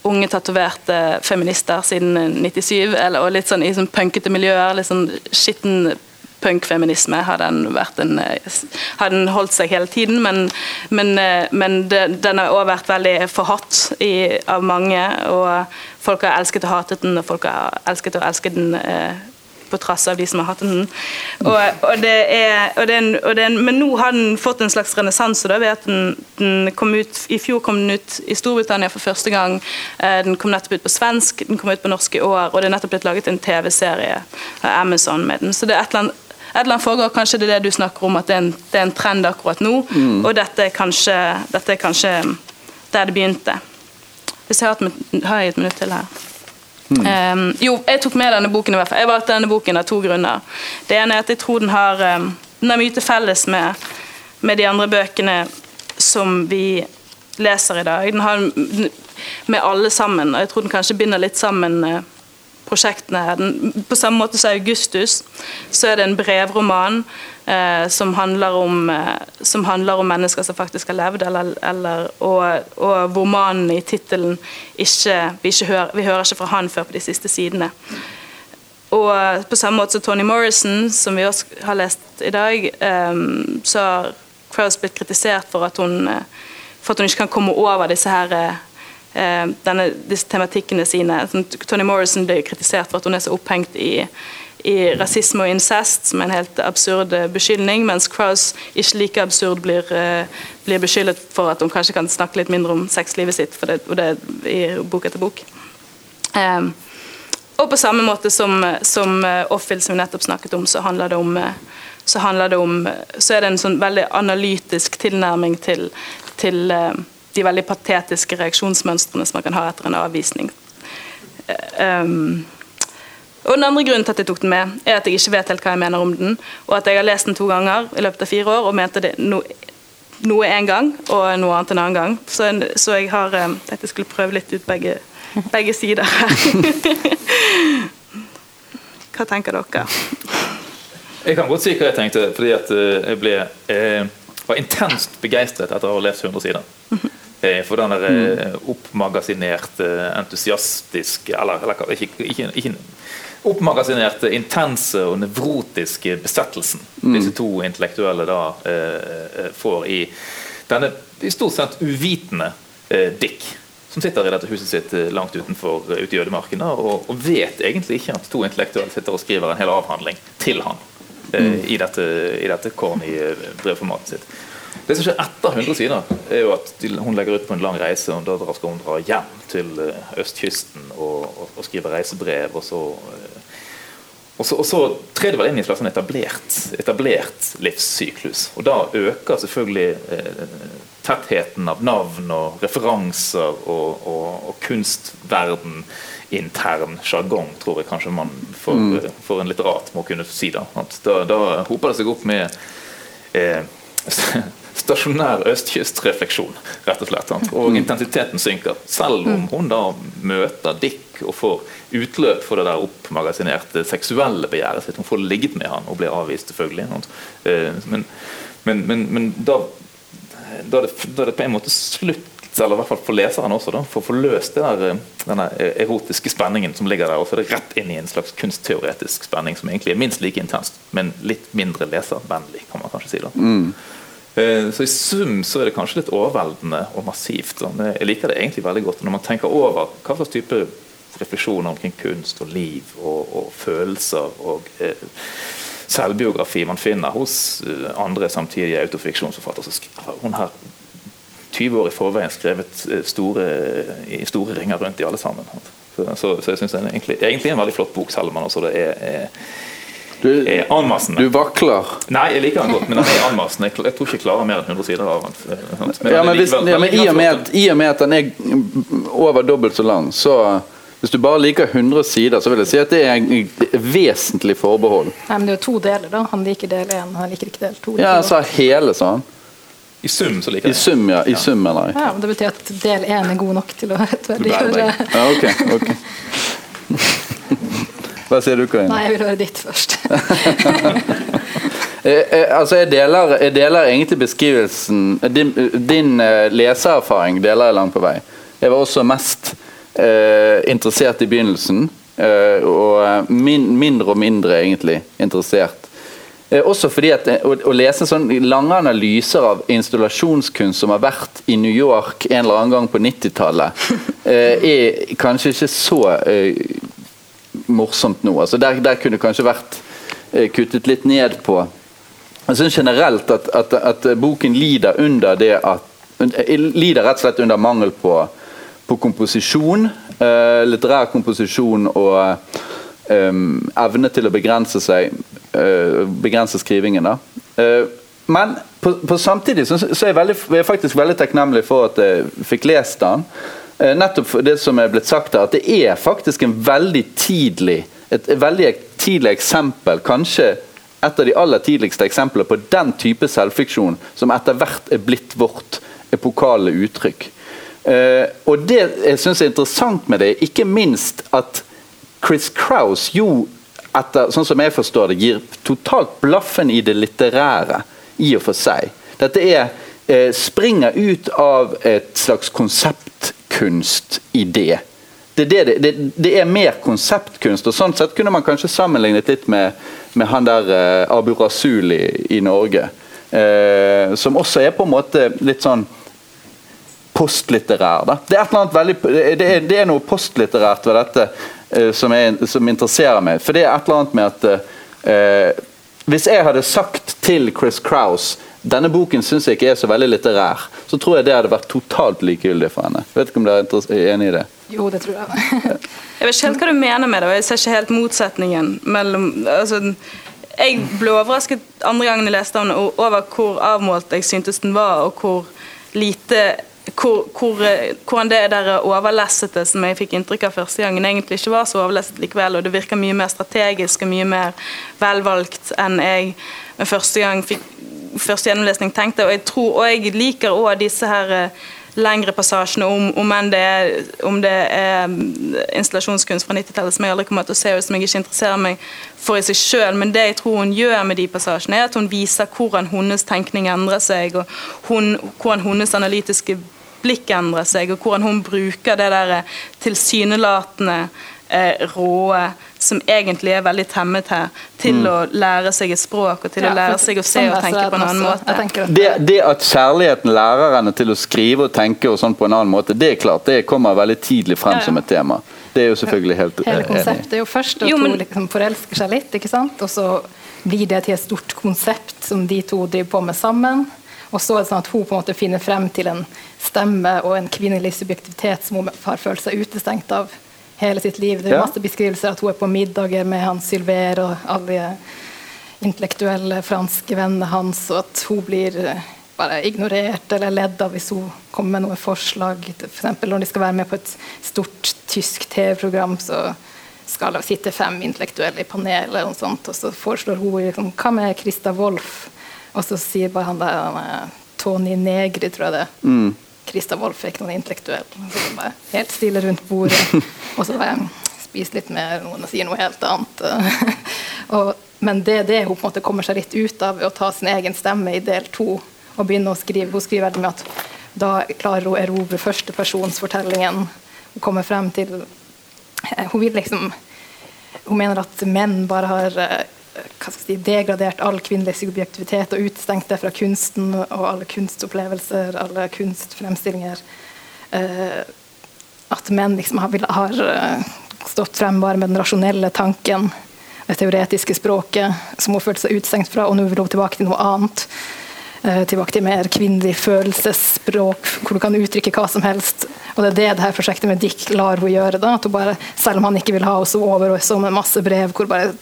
unge tatoverte feminister siden 97, eller, og litt sånn i sånn punkete miljøer. litt sånn skitten punkfeminisme har den, en, har den holdt seg hele tiden, men, men, men det, den har også vært veldig forhatt i, av mange. og Folk har elsket og hatet den, og folk har elsket og elsket den eh, på trass av de som har hatt den. Og, og det er, og den, den, men nå har den fått en slags renessanse ved at den, den, kom ut I fjor kom den ut i Storbritannia for første gang. Eh, den kom nettopp ut på svensk, den kom ut på norsk i år, og det er nettopp blitt laget en TV-serie av Amazon med den. Så det er et eller annet et eller annet foregår, Kanskje det er det du snakker om, at det er en, det er en trend akkurat nå. Mm. Og dette er, kanskje, dette er kanskje der det begynte. Hvis jeg har, et, har jeg et minutt til her. Mm. Um, jo, jeg tok med denne boken i hvert fall. Jeg valgte denne boken av to grunner. Det ene er at jeg tror den har, um, den har mye til felles med, med, de andre bøkene som vi leser i dag. Den har med alle sammen, og jeg tror den kanskje binder litt sammen uh, prosjektene. På samme måte som Augustus, så er det en brevroman eh, som, handler om, eh, som, handler om, mennesker som faktisk har levd, eller, eller, og, og, hvor mannen i tittelen ikke vi, ikke hører, vi hører ikke fra han før på de siste sidene. Og på samme måte som Tony Morrison, som vi også har lest i dag, eh, så har Crowes blitt kritisert for at, hun, eh, for at hun ikke kan komme over disse her Eh, denne, disse tematikkene sine. Sånn, Tony Morrison ble kritisert for at hun er så opphengt i, i rasisme og incest, som er en helt absurd eh, beskyldning, mens Crouse ikke like absurd blir, uh, blir beskyldet for at hun kanskje kan snakke litt mindre om sexlivet sitt, det, og det i bok etter bok. Um, og på samme måte som, som Offil, som vi nettopp snakket om, så handler det om så, det om, så er det en sånn veldig analytisk tilnærming til, til de veldig patetiske reaksjonsmønstrene som man kan ha etter en avvisning. Um, og Den andre grunnen til at jeg tok den med, er at jeg ikke vet helt hva jeg mener om den, og at jeg har lest den to ganger i løpet av fire år og mente det no, noe en gang og noe annet en annen gang. Så, så jeg har um, tenkte jeg skulle prøve litt ut begge, begge sider her. hva tenker dere? Jeg kan godt si hva jeg tenkte, fordi at eh, jeg ble eh, var intenst begeistret etter å ha lest 100 sider. Eh, for den der mm. oppmagasinerte, entusiastiske Eller, eller ikke, ikke, ikke oppmagasinerte, intense og nevrotiske besettelsen mm. disse to intellektuelle da eh, eh, får i denne i stort sett uvitende eh, Dick, som sitter i dette huset sitt langt utenfor ute i ødemarken og, og, vet egentlig ikke at to intellektuelle sitter og skriver en hel avhandling til han eh, mm. i dette, i dette corny brevformatet sitt. Det som skjer etter 100 sider, er jo at hun legger ut på en lang reise. og Da skal hun dra hjem til eh, østkysten og, og, og skrive reisebrev. og så eh, og så, og så trer det vel inn i et slags sånn etablert, etablert livssyklus. Og da øker selvfølgelig eh, tettheten av navn og referanser og kunstverden intern sjargong, tror jeg kanskje man for, mm. Eh, for en litterat må kunne si. Da, da, da hoper det seg opp med eh, stasjonær østkystrefleksjon, rett og slett. Og mm. intensiteten synker. Selv om mm. hun da møter Dick og får utløp for det der oppmagasinerte seksuelle begjæret sitt. Hun får ligget med han og blir avvist, selvfølgelig. Eh, men, men, men, men da, da, er det, da er det på en måte slutt eller i hvert fall for leseren også, da, for å få løst der, eh, denne erotiske spenningen som ligger der. Og så er det rett inn i en slags kunstteoretisk spenning som egentlig er minst like intenst, men litt mindre leservennlig, kan man kanskje si. da. Mm. Eh, så I sum så er det kanskje litt overveldende og massivt. Jeg liker det egentlig veldig godt når man tenker over hva slags type refleksjoner omkring kunst og liv og, og følelser og eh, selvbiografi man finner hos eh, andre samtidige autofiksjonsforfattere. Hun har 20 år i forveien skrevet eh, store, store ringer rundt i alle sammen. Så, så, så jeg syns det er egentlig, egentlig en veldig flott bok, selv om den også det er, er du, du vakler. Nei, jeg liker den godt, men den er anmassende. Jeg, jeg, tror ikke jeg klarer mer enn 100 sider av den. Men, ja, men, hvis, ja, men i, og med, i, og med, at den er over dobbelt så lang, så hvis du bare liker 100 sider, så vil jeg si at det er en vesentlig forbehold. Nei, men Det er jo to deler, da. Han liker del én, han liker ikke del to. Ja, jeg sa hele, sa han. I sum så liker jeg det. I sum, ja. I sum, eller? Ja, men Det betyr at del én er god nok til å rettferdiggjøre Ja, ok, ok. Hva sier du, Karina? Nei, jeg vil høre ditt først. jeg, jeg, altså, jeg deler, jeg deler, egentlig beskrivelsen Din, din uh, leseerfaring deler jeg langt på vei. Jeg var også mest eh, interessert i begynnelsen, Eh, og min, mindre og mindre egentlig interessert. Også fordi at å, å lese sånn lange analyser av installasjonskunst som har vært i New York en eller annen gang på 90-tallet, er kanskje ikke så morsomt nå. Altså der, der kunne det kanskje vært eh, kuttet litt ned på Jeg syns generelt at, at, at, boken lider under det at eh, lider rett og slett under mangel på, på komposisjon. Eh, litterær komposisjon og um, evne til å begrense seg eh, begrense skrivingen. da. Eh, men på, på samtidig så, så er jeg, veldig, jeg er faktisk veldig takknemlig for at jeg fikk lest den. Eh, nettopp det som er blitt sagt her, at det er faktisk en veldig tidlig et veldig tidlig eksempel, kanskje et av de aller tidligste eksemplene på den type selvfiksjon som etter hvert er blitt vårt epokale uttrykk. Og Det jeg syns er interessant med det, ikke minst at Chris Crouse jo, etter, sånn som jeg forstår det, gir totalt blaffen i det litterære i og for seg. Dette er, eh, springer ut av et slags konseptkunstidé. Det, det, det, det, er mer konseptkunst, og sånn sett kunne man kanskje sammenlignet litt med, med han der eh, Abu Rasul i, Norge. Eh, som også er på en måte litt sånn postlitterær. Da. Det, er veldig, det, er, det er noe postlitterært ved dette som, jeg, som, interesserer meg. For det er et eller annet med at Hvis jeg hadde sagt til Chris Crouse denne boken syns jeg ikke er så veldig litterær, så tror jeg det hadde vært totalt likegyldig for henne. Vet ikke om dere er enig i det? Jo, det tror jeg. jeg vet ikke helt hva du mener med det, og jeg ser ikke helt motsetningen mellom altså, Jeg ble overrasket andre gangen jeg leste den over hvor avmålt jeg syntes den var, og hvor lite hvor, hvor, hvordan det der overlessete som jeg fikk inntrykk av første gangen, egentlig ikke var så overlesset likevel. Og det virker mye mer strategisk og mye mer velvalgt enn jeg med første gang fikk første gjennomlesning tenkte. Og jeg, tror, og jeg liker òg disse her eh, lengre passasjene om, om, det er, om det er mm, installasjonskunst fra 90-tallet som jeg aldri kommer til å se, og som jeg ikke interesserer meg for i seg selv. Men det jeg tror hun gjør med de passasjene, er at hun viser hvordan hennes tenkning endrer seg, og hun, hvordan hennes analytiske blikk endrer seg, og hvordan hun bruker det der eh, tilsynelatende eh, råe som egentlig er veldig temmet her, til mm. å lære seg et språk og til ja, å lære seg å se og tenke på en annen måte. Det, det, at kjærligheten lærer henne til å skrive og tenke og sånn på en annen måte, det er klart, det kommer veldig tidlig frem ja, ja. som et tema. Det er jo selvfølgelig helt Hele konseptet er jo først at hun liksom forelsker seg litt, ikke sant? og så blir det til et stort konsept som de to driver på med sammen. Og så er det sånn at hun på en måte finner frem til en stemme og en kvinnelig subjektivitet som hun har følt seg utestengt av hele sitt liv. Det er masse beskrivelser at hun er på middager med han Sylver og alle de intellektuelle franske vennene hans, og at hun blir eh, bare ignorert eller ledd av hvis hun kommer med noen forslag. F.eks. For når de skal være med på et stort tysk TV-program, så skal det sitte fem intellektuelle i panelet, og, sånt, og så foreslår hun liksom, hva med Christa Wolff? Og så sier bare han der er Tony Negri, tror jeg det er. Christa Wolff er ikke noen intellektuell. Så bare helt stille rundt bordet. og så bare spise litt mer, noen og sier noe helt annet. og, men det er det hun på en måte kommer seg litt ut av, ved å ta sin egen stemme i del to og begynne å skrive. Hun skriver veldig med at da klarer hun å erobre førstepersonsfortellingen. Hun kommer frem til eh, Hun vil liksom Hun mener at menn bare har eh, si, degradert all kvinnelig subjektivitet og utestengt det fra kunsten og alle kunstopplevelser, alle kunstfremstillinger. Eh, at menn liksom har, har eh, stått frem bare med den rasjonelle tanken, det teoretiske språket, som hun følte seg utestengt fra, og nå vil hun tilbake til noe annet. Eh, tilbake til mer kvinnelig følelsesspråk, hvor du kan uttrykke hva som helst. Og det er det det her prosjektet med Dick lar hun gjøre. da, at hun bare, Selv om han ikke vil ha henne over og så med masse brev hvor bare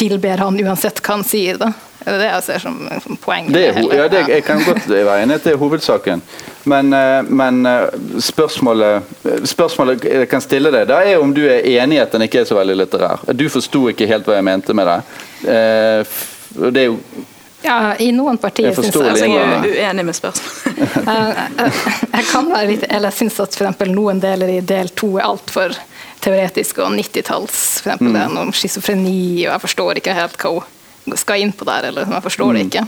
tilber han uansett hva han sier. da. Det er det jeg ser som, som poeng. Det er, ja, det, jeg kan godt være enig i at det er hovedsaken. Men, eh, men eh, spørsmålet, spørsmålet jeg kan stille deg, da er om du er enig i at den ikke er så veldig litterær. Du forsto ikke helt hva jeg mente med det. Eh, det er jo Ja, I noen partier syns jeg Altså, jeg er uenig med spørsmålet. jeg, jeg, jeg kan være litt, eller jeg syns at for eksempel noen deler i del to er altfor teoretiske og 90-talls. For eksempel det er noe om schizofreni, og jeg forstår ikke helt hva hun skal inn på der. eller jeg forstår det ikke.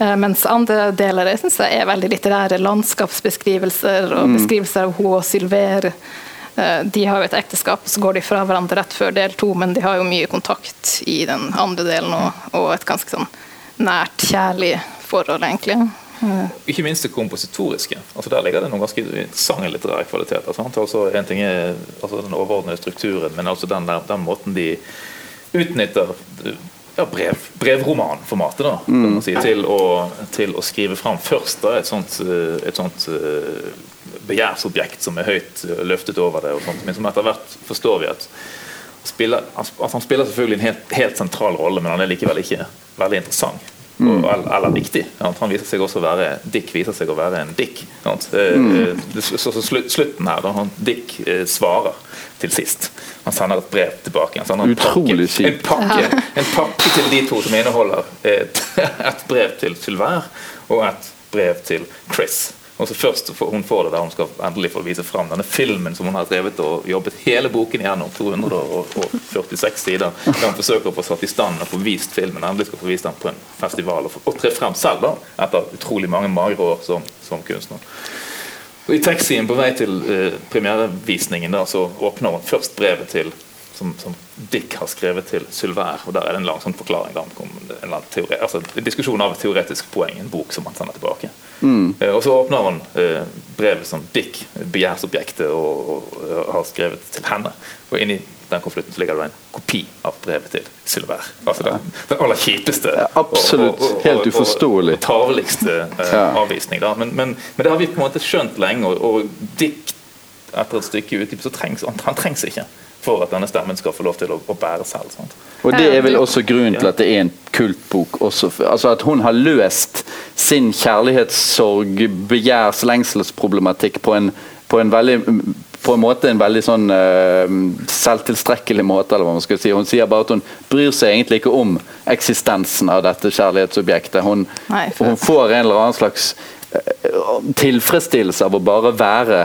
Eh, Mens andre deler jeg synes jeg er veldig litterære. Landskapsbeskrivelser og beskrivelser av hun og Sylver. Eh, De har jo et ekteskap, så går de fra hverandre rett før del to, men de har jo mye kontakt i den andre delen og, og et ganske sånn nært, kjærlig forhold, egentlig. Eh, Ikke minst det kompositoriske. altså Der ligger det noen ganske interessante litterære kvaliteter. sant? Altså En ting er altså den overordnede strukturen, men altså den, der, den måten de utnytter ja, brev, brevromanformatet da, mm. si, til, å, til å skrive fram først da, et sånt, et sånt eh, begjærsobjekt som er høyt løftet over det, og sånt, men som etter hvert forstår vi at spiller, altså han spiller selvfølgelig en helt, helt sentral rolle, men han er likevel ikke veldig interessant. Mm. eller, eller viktig. Han viser seg også å være Dick viser seg å være en Dick. Eh, eh, det- Så, så slu- Slutten her, da han Dick eh, svarer til sist. Han sender et brev tilbake. Han sender en Utrolig pakke, en, pakke, en pakke til de to som inneholder et, et brev til til hver, og et brev til Chris. Og så først får hun får det der hun skal endelig få vise fram denne filmen som hun har drevet og jobbet hele boken igjennom, 246 sider, der hun forsøker å få satt i stand og få vist filmen. Endelig skal få vist den på en festival og, og tre frem selv, da, etter utrolig mange magre år som, som kunstner. Og I taxien på vei til eh, premierevisningen da, så åpner hun først brevet til som, som Dick har skrevet til Sylvær. og Der er det en lang sånn forklaring da, om en, teori, altså, en diskusjon av et teoretisk poeng, en bok som han sender tilbake. Eh, og Så åpner han eh, brevet som Dick, begjærsobjektet, og, og, og har skrevet til henne. Og inni den konvolutten ligger det en kopi av brevet til Sylvær. Altså den, den aller kjipeste Ja, absolutt. Helt uforståelig. og, og tarveligste eh, avvisning. Da. Men, men, men det har vi på en måte skjønt lenge, og, og Dick etter et stykke ut, så trengs han, han trengs ikke for at denne stemmen skal få lov til å, å bære selv. Sant? Og det er vel også grunnen til at det er en kultbok. Også, altså At hun har løst sin kjærlighetssorg, begjærs, lengselsproblematikk på en, på en veldig på en måte en veldig sånn uh, selvtilstrekkelig måte. eller hva man skal si. Hun sier bare at hun bryr seg egentlig ikke om eksistensen av dette kjærlighetsobjektet. Hun, Nei, for- hun får en eller annen slags uh, tilfredsstillelse av å bare være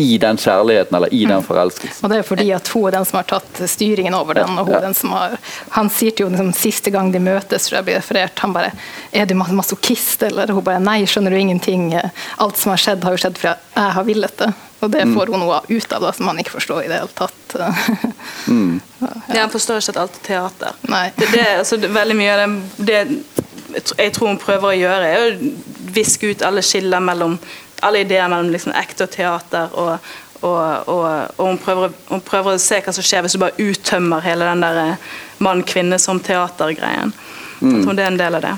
i den kjærligheten eller i den forelskelsen. Og det er fordi at hun er den som har tatt styringen over den. og hun er den som har, Han sier til henne liksom, siste gang de møtes, tror jeg blir referert, han bare 'Er du mas- masochist?' Eller hun bare 'Nei, skjønner du ingenting'. Alt som har skjedd, har jo skjedd fordi jeg har villet det. Og det får hun noe ut av, da, som han ikke forstår i det hele tatt. Ja, han forstår ikke at alt er teater. Nei. Det, det, altså, det, veldig mye av det, det jeg tror hun prøver å gjøre, er å viske ut alle skiller mellom alle ideer mellom liksom, ekte og teater. og og, og, og hun, prøver, hun prøver å se hva som skjer hvis du bare uttømmer hele den der eh, mann-kvinne som teater-greien. Jeg tror det er en del av det.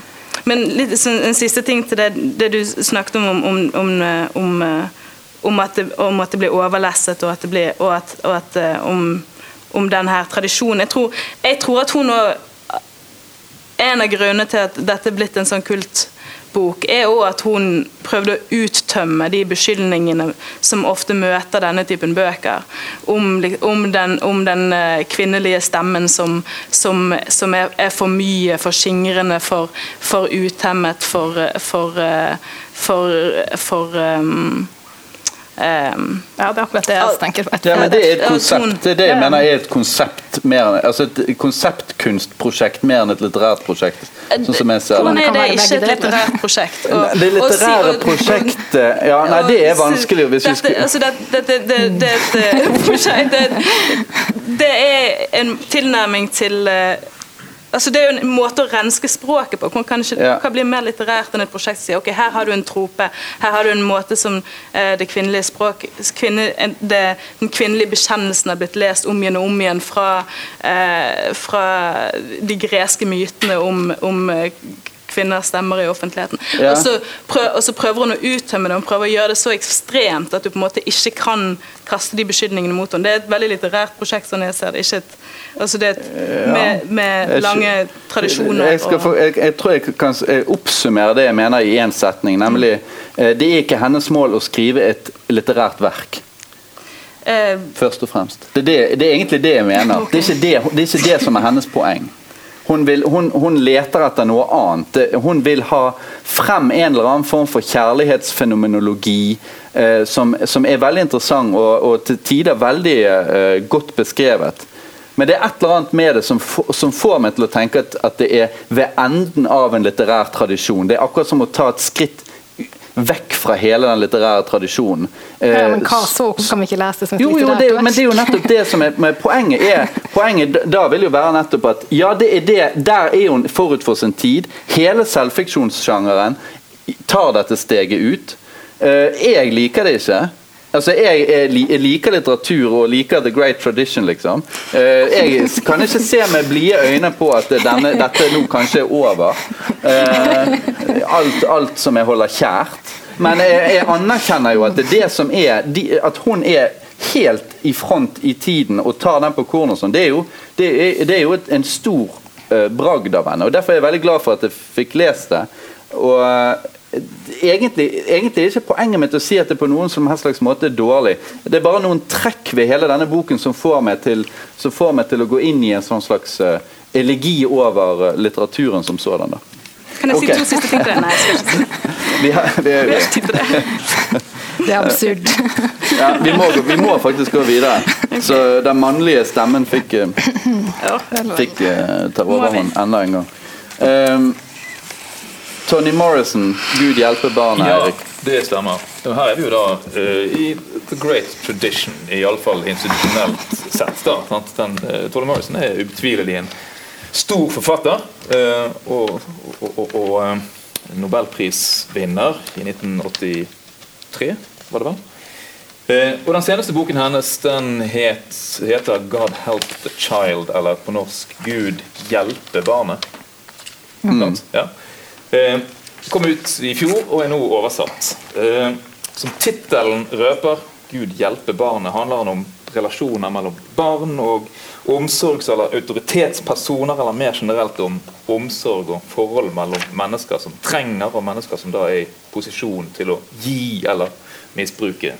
Men litt, en siste ting til det, det du snakket om, om, om, om, om, om at, det, om at det blir overlesset, og at det blir, og at, og at, om, om denne her tradisjonen. Jeg tror, jeg tror at hun òg En av grunnene til at dette er blitt en sånn kult bok, er òg at hun prøvde å uttømme de beskyldningene som ofte møter denne typen bøker, om, om, den, om den, kvinnelige stemmen som, som, som er, er, for mye, for skingrende, for, for utemmet, for, for, for, for um, Um, ja, det er akkurat det jeg tenker på. Ja, men det er et konsept. Det er det jeg mener er et konsept mer, altså et konseptkunstprosjekt mer enn et litterært prosjekt. Sånn som jeg ser Hvordan er det ikke et litterært prosjekt? Og, det litterære prosjektet Ja, nei, det er vanskelig hvis vi skulle altså, det, det, det, det, det er en tilnærming til Altså, det er jo en måte å renske språket på. Man kan ikke, ja. kan bli mer litterært enn et prosjekt som sier ok, her har du en trope, her har du en måte som eh, det kvinnelige språk, kvinne, det, den kvinnelige bekjennelsen har blitt lest om igjen og om igjen fra, eh, fra de greske mytene om, om eh, kvinner stemmer i offentligheten. Ja. Og, så prøv, og, så prøver hun å uttømme det, hun prøver å gjøre det så ekstremt at du på en måte ikke kan kaste de beskyldningene mot henne. Det er et veldig litterært prosjekt, sånn jeg ser det. Ikke et, altså det med, med lange tradisjoner. Jeg, få, jeg, jeg, tror jeg kan oppsummere det jeg mener i én setning, nemlig eh, det er ikke hennes mål å skrive et litterært verk. Eh, Først og fremst. Det er, det, det er, egentlig det jeg mener. Okay. Det, er det, det er ikke det som er hennes poeng. Hun, vil, hun, hun, leter etter noe annet. Hun vil ha frem en eller annen form for kjærlighetsfenomenologi eh, som, som, er veldig interessant og, og til tider veldig eh, godt beskrevet. Men det er et eller annet med det som, som får meg til å tenke at, at, det er ved enden av en litterær tradisjon. Det er akkurat som å ta et skritt vekk fra hele den litterære tradisjonen. Ja, men hva så? Hvorfor kan vi ikke lese det som et jo, litterært verk? Men det er jo nettopp det som er poenget. er, poenget da vil jo være nettopp at ja, det er det, der er hun forut for sin tid. Hele selvfiksjonssjangeren tar dette steget ut. Eh, jeg liker det ikke. Altså, jeg, jeg, liker litteratur og liker the great tradition, liksom. Eh, jeg kan ikke se med blide øyne på at denne, dette nå kanskje er over. Eh, alt, alt som jeg holder kjært. Men jeg, jeg anerkjenner jo at det det som er At hun er helt i front i tiden og tar den på kornet sånn, det er jo, det det er jo en stor uh, bragd av henne. og Derfor er jeg veldig glad for at jeg fikk lest det. Og egentlig, egentlig er ikke poenget mitt å si at det på noen som helst slags måte er dårlig. Det er bare noen trekk ved hele denne boken som får meg til, får meg til å gå inn i en sånn slags uh, elegi over uh, litteraturen som sådan. da. Kan jeg okay. si to siste ting til det? Nei, jeg skal ikke vi har, vi, vi, vi har ikke tid til det. Det er absurd. Ja, vi må, vi må, faktisk gå videre. Så den mannlige stemmen fikk, uh, fikk ta overhånd enda en gang. Um, Tony Morrison, 'Gud hjelpe barna'. Ja, Erik. det stemmer. Her er vi jo da uh, i the great tradition, iallfall institusjonelt sett. da. Den, uh, Tony Morrison er ubetvilelig en stor forfatter. Uh, og, og, og, og nobelprisvinner i 1983, var det vel? og Den seneste boken hennes den het, heter 'God Help the Child', eller på norsk 'Gud hjelpe barnet'. Mm. Ja. Eh, kom ut i fjor og er nå oversatt. Eh, som tittelen røper, 'Gud hjelpe barnet', handler den om relasjoner mellom barn og omsorgs- eller autoritetspersoner, eller mer generelt om omsorg og forhold mellom mennesker som trenger, og mennesker som da er i posisjon til å gi eller misbruke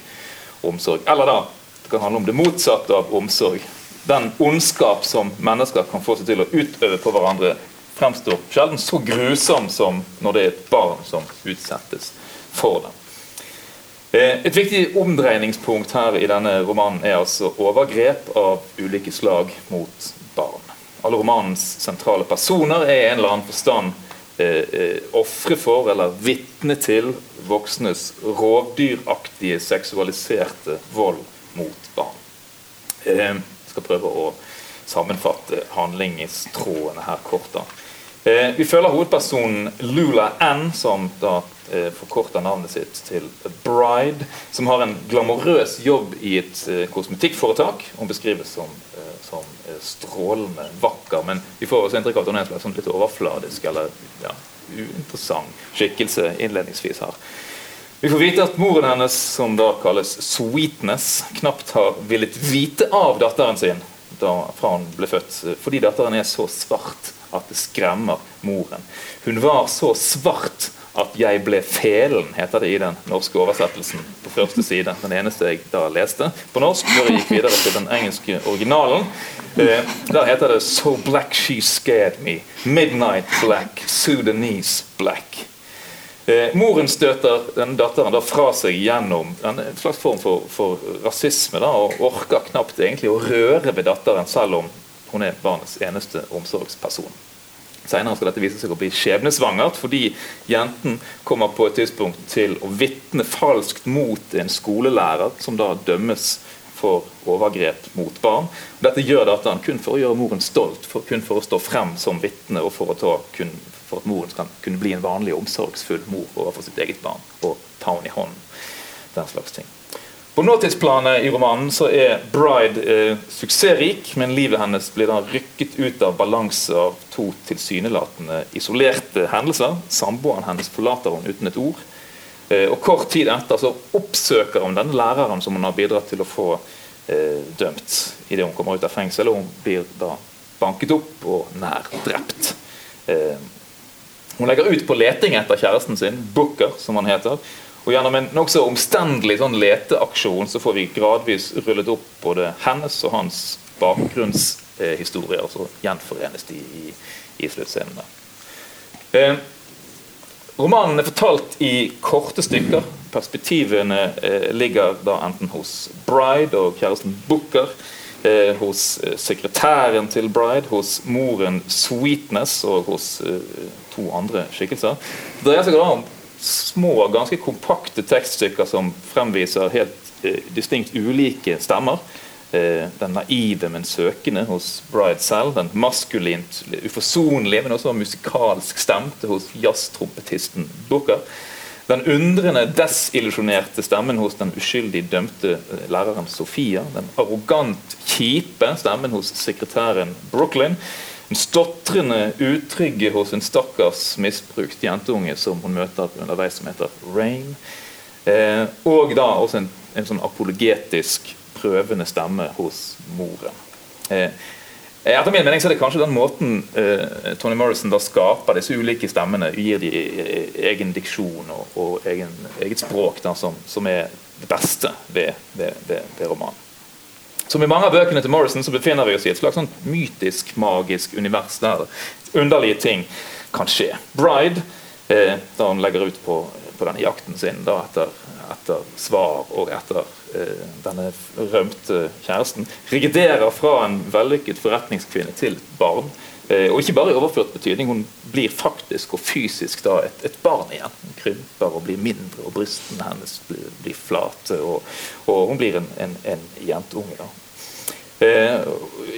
omsorg. Eller da, det kan handle om det motsatte av omsorg. Den ondskap som mennesker kan få seg til å utøve på hverandre fremstår sjelden så grusom som når det er et barn som utsettes for det. Eh, et viktig omdreiningspunkt her i denne romanen er altså overgrep av ulike slag mot barn. Alle romanens sentrale personer er i en eller annen forstand eh, eh, ofre for eller vitne til voksnes rovdyraktige seksualiserte vold mot barn. Jeg skal prøve å sammenfatte handlingstrådene her kort. da. Eh, vi følger hovedpersonen Lula Ann, som da eh, forkorter navnet sitt til Bride. Som har en glamorøs jobb i et eh, kosmetikkforetak. Hun beskrives som, eh, som eh, strålende vakker, men vi får også inntrykk av at hun er sånn litt overfladisk eller ja, uinteressant skikkelse innledningsvis her. Vi får vite at moren hennes, som da kalles Sweetness, knapt har villet vite av datteren sin da, fra hun ble født, fordi datteren er så svart at det skremmer moren. Hun var så svart at 'jeg ble felen', heter det i den norske oversettelsen på første side. Den eneste jeg da leste på norsk, før jeg gikk videre til den engelske originalen. Eh, der heter det 'So black she scared me'. 'Midnight black'. 'Sudanese black'. Eh, moren støter denne datteren da fra seg gjennom en slags form for, for rasisme. Da, og orker knapt egentlig å røre ved datteren, selv om hun er barnets eneste omsorgsperson. Senere skal dette vise seg å bli skjebnesvangert, fordi jenten kommer på et tidspunkt til å vitne falskt mot en skolelærer, som da dømmes for overgrep mot barn. Dette gjør datteren kun for å gjøre moren stolt, for, kun for å stå frem som vitne, og for, ta, kun, for, at moren skal kunne bli en vanlig omsorgsfull mor overfor sitt eget barn og ta henne i hånden. Den slags ting. På nåtidsplanet i romanen så er Bride eh, suksessrik, men livet hennes blir da rykket ut av balanse av to tilsynelatende isolerte hendelser. Samboeren hennes forlater hun uten et ord. Eh, og Kort tid etter så oppsøker hun denne læreren som hun har bidratt til å få eh, dømt idet hun kommer ut av fengsel. og Hun blir da banket opp og nær drept. Eh, hun legger ut på leting etter kjæresten sin, Booker, som han heter. Og Gjennom en nokså omstendelig sånn leteaksjon så får vi gradvis rullet opp både hennes og hans bakgrunnshistorier. så gjenforenes de i, i sluttscenene. Eh, romanen er fortalt i korte stykker. Perspektivene eh, ligger da enten hos Bride og kjæresten Booker. Eh, hos eh, sekretæren til Bride, hos moren Sweetness og hos eh, to andre skikkelser. Det dreier seg om små, ganske kompakte tekststykker som fremviser helt eh, distinkt ulike stemmer. Eh, den naive, men søkende hos Bride selv. Den maskulint uforsonlige, men også musikalsk stemte hos jazztrompetisten Booker. Den undrende, desillusjonerte stemmen hos den uskyldig dømte eh, læreren Sofia. Den arrogant kjipe stemmen hos sekretæren Brooklyn. Stotrende utrygge hos en stakkars misbrukt jenteunge som hun møter underveis, som heter Rain. Eh, og da også en, en, sånn apologetisk prøvende stemme hos moren. Eh, etter min mening så er det kanskje den måten eh, Tony Morrison da skaper disse ulike stemmene, gir de egen diksjon og, og egen, eget språk, da, som, som, er det beste ved, ved, ved, ved romanen. Som i mange av bøkene til Morrison så befinner vi oss i et slags sånn mytisk, magisk univers der underlige ting kan skje. Bride, eh, da hun legger ut på, på denne jakten sin da etter, etter svar og etter eh, denne rømte kjæresten, regiderer fra en vellykket forretningskvinne til barn. Eh, og ikke bare i overført betydning, hun blir faktisk og fysisk da et, et barn igjen. Hun krymper og blir mindre, og brystene hennes blir, blir flate. Og, og, hun blir en, en, en jentunge. da. Eh,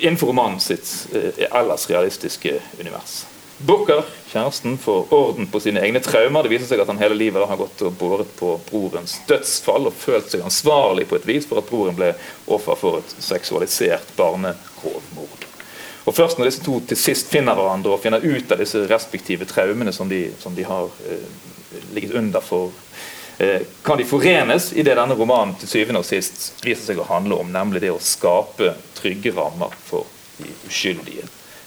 innenfor romanen sitt eh, ellers realistiske univers. Booker, kjæresten, får orden på sine egne traumer. Det viser seg at han hele livet har gått og båret på brorens dødsfall og følt seg ansvarlig på et vis for at broren ble offer for et seksualisert barnerovmord. Og Først når disse to til sist finner hverandre og finner ut av disse respektive traumene som de, som de har eh, ligget under for Eh, kan de forenes i det denne romanen til syvende og sist viser seg å handle om, nemlig det å skape trygge rammer for de uskyldige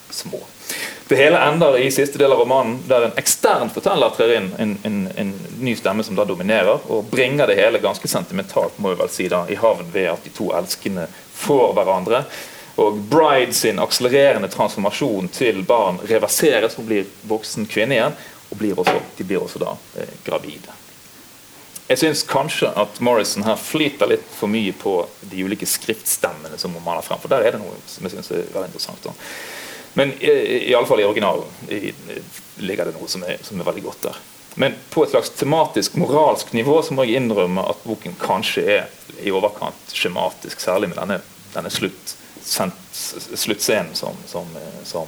små. Det hele ender i siste del av romanen der en ekstern forteller trer inn, en, en, en, ny stemme som da dominerer, og bringer det hele ganske sentimentalt må jeg vel si da, i havn ved at de to elskende får hverandre. Og Bride sin akselererende transformasjon til barn reverseres. Hun blir voksen kvinne igjen, og blir også, de blir også da eh, gravide. Jeg syns kanskje at Morrison her flyter litt for mye på de ulike skriftstemmene som hun maler frem. For der er det noe som jeg synes er veldig interessant. Da. Men i, i alle fall i originalen i, ligger det noe som er, som er, veldig godt der. Men på et slags tematisk, moralsk nivå så må jeg innrømme at boken kanskje er i overkant skjematisk, særlig med denne, denne slutt, sluttscenen som, som, som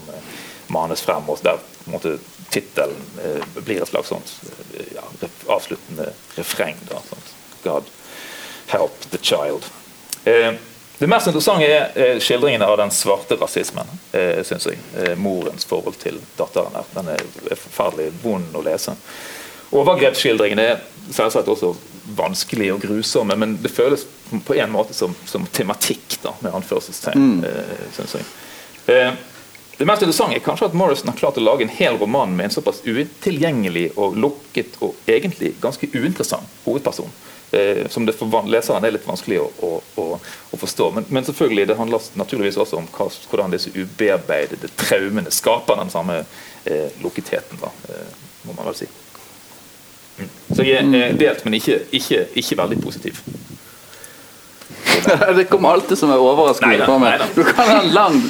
manes frem. og der på en måte tittelen eh, blir et slags sånt eh, ja, avsluttende refreng. Da, sånt. God help the child. Eh, Det mest interessante er skildringene av den svarte rasismen, eh, synes jeg. Eh, morens forhold til datteren. her. Den er forferdelig vond å lese. Overgrepsskildringene er selvsagt også vanskelige og grusomme, men det føles på en måte som, som tematikk, da, med anførselstegn, mm. eh, jeg. Eh, det mest interessante er kanskje at Morrison har klart å lage en hel roman med en såpass utilgjengelig og lukket og egentlig ganske uinteressant hovedperson eh, som det for leseren er litt vanskelig å, å, å, å forstå. Men, men, selvfølgelig, det handler naturligvis også om hva, hvordan disse ubearbeidede traumene skaper den samme eh, lukketheten, da, eh, må man vel si. Mm. Så jeg er delt, men ikke, ikke, ikke veldig positiv. det kommer alltid som en overraskelse på meg. Du kan ha en lang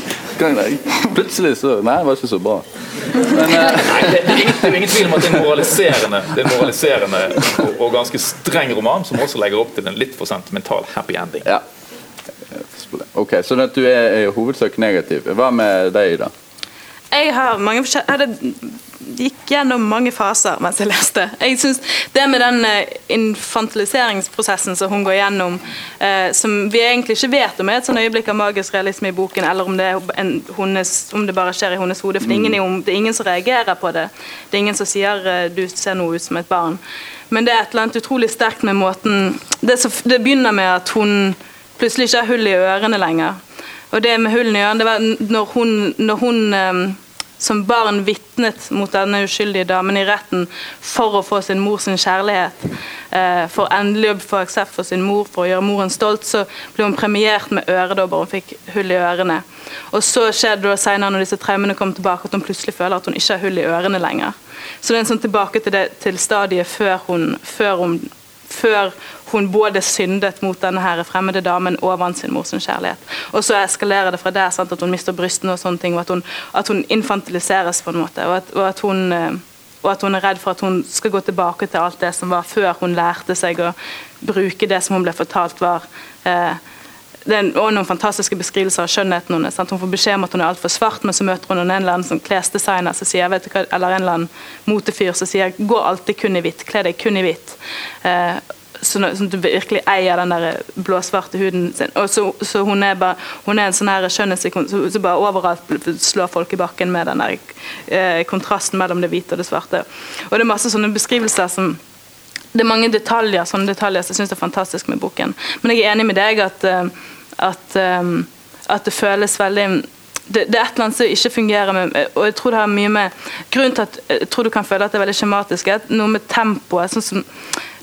Plutselig så Nei, det var ikke så bra. Men, uh, Nei, det, er ingen, det, er ingen, tvil om at det er en moraliserende, det er moraliserende og, og, ganske streng roman, som også legger opp til en litt for sentimental happy ending. Ja. Ok, Så du er i hovedsak negativ. Hva med deg, da? Jeg har mange forskjellige gikk gjennom mange faser mens jeg leste. Jeg synes Det med den eh, infantiliseringsprosessen som hun går gjennom, eh, som vi egentlig ikke vet om er et sånn øyeblikk av magisk realisme i boken, eller om det, en, hennes, om det bare skjer i hennes hode. For det er, ingen, det er, ingen, som reagerer på det. Det er ingen som sier eh, 'du ser noe ut som et barn'. Men det er et eller annet utrolig sterkt med måten Det, så, det begynner med at hun plutselig ikke har hull i ørene lenger. Og det med hullene i øynene, det var når hun, når hun um, som barn vitnet mot denne uskyldige damen i retten for å få sin mor sin kjærlighet. Eh, for endelig å få aksept for sin mor, for å gjøre moren stolt, så ble hun premiert med øredobber. Hun fikk hull i ørene. Og så skjedde det senere, når disse traumene kom tilbake, at hun plutselig føler at hun ikke har hull i ørene lenger. Så det er en sånn tilbake til, det, til stadiet før hun, før hun før hun både syndet mot denne her fremmede damen og vant sin mors kjærlighet. Og så eskalerer det fra der sant, at hun mister brystene og sånne ting, og at hun, at hun infantiliseres på en måte. og at, og at hun eh, og at hun er redd for at hun skal gå tilbake til alt det som var før hun lærte seg å bruke det som hun ble fortalt var eh, det er noen fantastiske beskrivelser av skjønnheten hennes. Hun får beskjed om at hun er altfor svart, men så møter hun en eller annen sånn klesdesigner som sier, hva, eller en eller annen motefyr som sier 'gå alltid kun i hvitt', kle deg kun i hvitt. Eh, sånn, at du virkelig eier den der blåsvarte huden sin. Og så, så hun, er bare, hun er en sånn her skjønnhetsikon som bare overalt slår folk i bakken med den der eh, kontrasten mellom det hvite og det svarte. Og det er masse sånne beskrivelser som det er mange detaljer sånne detaljer som jeg syns er fantastisk med boken. Men jeg er enig med deg at eh, at, um, at det føles veldig det, det, er et eller annet som ikke fungerer med og jeg tror det har mye med Grunnen til at jeg tror du kan føle at det er veldig skjematisk, er noe med tempoet. sånn som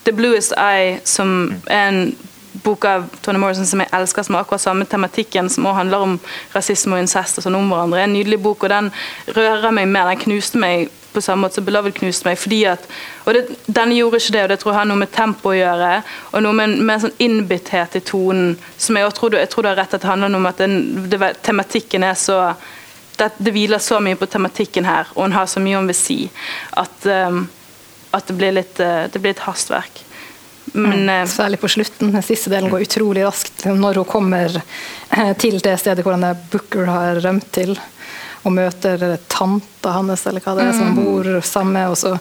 The Bluest Eye, som er en bok av Tony Morrison som jeg elsker, som har akkurat samme tematikken, som også handler om rasisme og incest og sånn om hverandre. En nydelig bok, og den rører meg mer. Den knuste meg på samme måte som Beloved knuste meg. fordi at, og det, Denne gjorde ikke det, og det tror jeg har noe med tempo å gjøre. Og noe med, med en sånn innbitthet i tonen. som Jeg tror, jeg tror du har rett at det handler om at den, det, tematikken er så det, det, hviler så mye på tematikken her, og hun har så mye hun vil si, at, um, at det, blir litt, uh, det blir et hastverk. Men, mm. Særlig på slutten. Den siste delen går utrolig raskt. Når hun kommer eh, til det stedet hvor denne Booker har rømt til og møter tanta hans eller hva det er som mm. bor sammen med, og så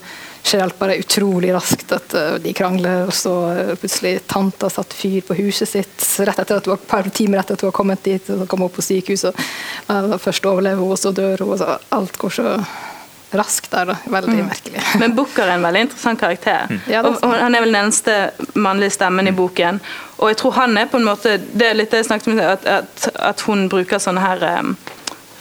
skjer alt bare utrolig raskt. at De krangler, og så plutselig tanta satt fyr på huset sitt rett etter at hun var, et par timer etter at hun har kommet dit. og Så kom hun på sykehuset. Uh, først overlever hun, og så dør hun. Så alt går så raskt der. da, Veldig mm. merkelig. Men Booker er en veldig interessant karakter. Mm. Ja, og Han er vel den eneste mannlige stemmen i mm. boken. Og jeg tror han er på en måte Det er litt det jeg snakket om, at, at, at hun bruker sånne her um,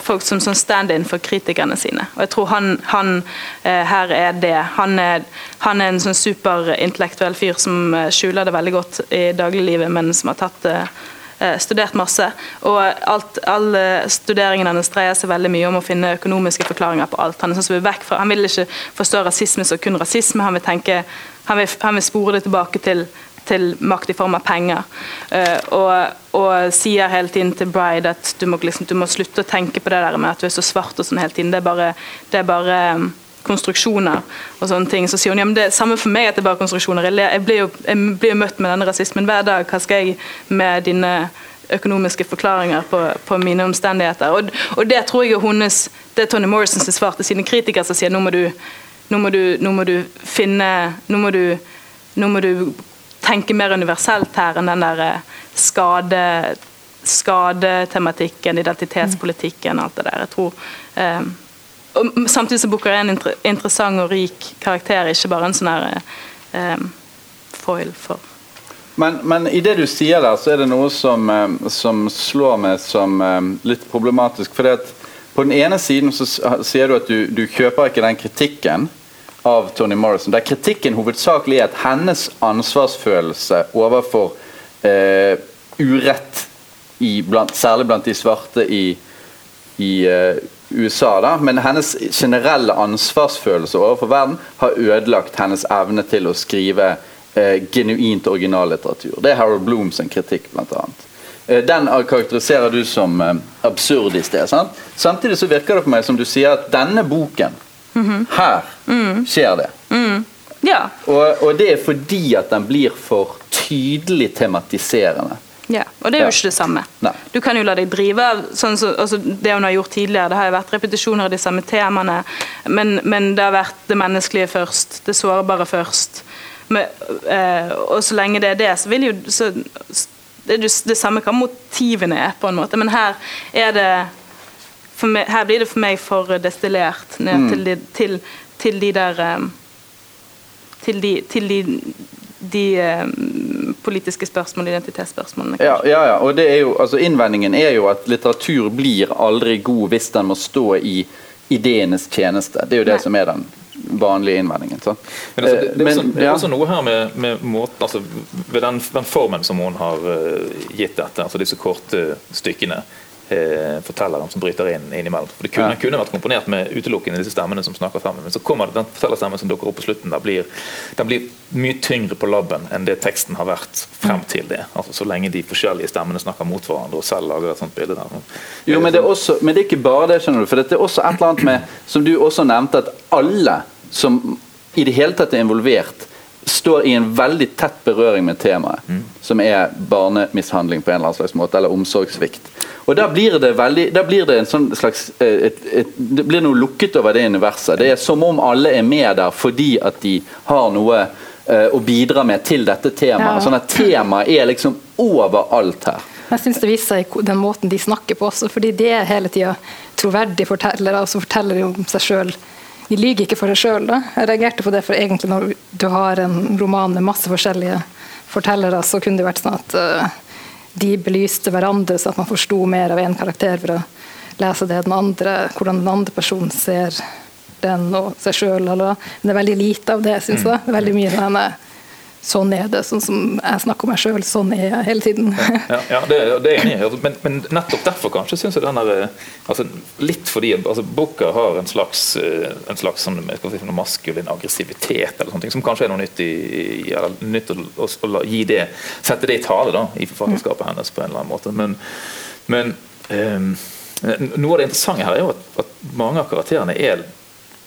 folk som, som stand-in for kritikerne sine. Og jeg tror han, han uh, her er det. Han er, han er en sånn superintellektuell fyr som eh, skjuler det veldig godt i dagliglivet, men som har tatt det eh studert masse. Og alt, alle studeringen hennes dreier seg veldig mye om å finne økonomiske forklaringer på alt. Han, sånn vil fra, han vil ikke forstå rasisme som kun rasisme, han vil, tenke, han vil, han vil spore det tilbake til til makt i form av penger. Uh, og, og, sier hele tiden til Bride at du må, liksom, du må, slutte å tenke på det der med at du er så svart og sånn hele tiden. Det er bare, det er bare konstruksjoner og sånne ting. Så sier hun ja, men det er samme for meg at det er bare konstruksjoner. Jeg, blir jo jeg blir møtt med denne rasismen hver dag. Hva skal jeg med dine økonomiske forklaringer på, på mine omstendigheter? Og, og, det tror jeg er hennes Det er Tony Morrisons svar til sine kritikere som sier nå må du, nå må du, nå må du finne nå må du, nå må du tenke mer universelt her enn den der eh, skade skadetematikken, identitetspolitikken, og alt det der. Jeg tror eh, og Samtidig så Booker er en inter interessant og rik karakter, ikke bare en sånn her eh, foil for men, men, i det du sier der, så er det noe som, eh, som slår meg som eh, litt problematisk. at På den ene siden så sier du at du, du kjøper ikke den kritikken av Tony Morrison, der kritikken hovedsakelig er at hennes ansvarsfølelse overfor eh, urett, i, blant, særlig blant de svarte i, i uh, USA, da, men hennes generelle ansvarsfølelse overfor verden har ødelagt hennes evne til å skrive eh, genuint originallitteratur. Det er Harold Blooms kritikk, bl.a. Eh, den karakteriserer du som eh, absurd i sted. Sant? Samtidig så virker det på meg som du sier at denne boken, mm -hmm. her mm. skjer det. Mm. Ja. Og, og, det er fordi at den blir for tydelig tematiserende. Ja, og det er jo ikke det samme. Nei. Du kan jo la deg drive av sånn så, altså det hun har gjort tidligere. Det har jo vært repetisjoner av de samme temaene, men, men det har vært det menneskelige først, det sårbare først. Men, eh, og så lenge det er det, så vil jo så, det, det samme hva motivene er, på en måte. Men her er det meg, Her blir det for meg for destillert ned mm. til, de, til, til, de, der um, Til de, til de, de um, politiske spørsmålene, identitetsspørsmålene. Ja, ja, ja, og det er jo, altså Innvendingen er jo at litteratur blir aldri god hvis den må stå i ideenes tjeneste. Det er jo det Nei. som er den vanlige innvendingen. Så. Men altså, det, det, er også, det, er også, noe her med, med måten, altså, ved den, den, formen som hun har uh, gitt dette, altså disse korte stykkene eh, fortelleren som bryter inn innimellom. For Det kunne, ja. kunne vært komponert med utelukkende disse stemmene som snakker sammen. Men så kommer det den fortellerstemmen som dukker opp på slutten. Den blir, den blir mye tyngre på labben enn det teksten har vært frem til det. Altså Så lenge de forskjellige stemmene snakker mot hverandre og selv lager et sånt bilde der. Jo, men det, er også, men det er ikke bare det, skjønner du. For det er også et eller annet med, som du også nevnte, at alle som i det hele tatt er involvert, står i en veldig tett berøring med temaet, mm. som er barnemishandling på en eller annen slags måte, eller omsorgssvikt. Og Da blir det veldig, da blir det en sånn slags eh, et, et, det blir noe lukket over det universet. Det er som om alle er med der fordi at de har noe uh, å bidra med til dette temaet. Ja. Sånn at temaet er liksom overalt her. Jeg syns det viser seg den måten de snakker på også, fordi de er hele tida troverdige fortellere så forteller de om seg sjøl. De lyver ikke for seg sjøl. Jeg reagerte på det, for egentlig når du har en roman med masse forskjellige fortellere, så kunne det vært sånn at uh, de belyste hverandre, så at man forsto mer av én karakter for å lese det den andre, hvordan den andre personen ser den og seg sjøl. Men det er veldig lite av det, syns jeg. Det er veldig mye denne sånn er det, sånn som jeg snakker om meg sjøl, sånn er jeg hele tiden. ja, ja, det, det, er enig i, men, men, nettopp derfor kanskje syns jeg den der eh, altså, Litt fordi altså, boka har en slags, eh, en slags sånn, si, maskulin aggressivitet eller sånne ting, som kanskje er noe nytt, i, eller, nytt å, å, å, gi det, sette det i tale da, i forfatterskapet hennes på en eller annen måte. Men, men um, noe av det interessante her er jo at, at mange av karakterene er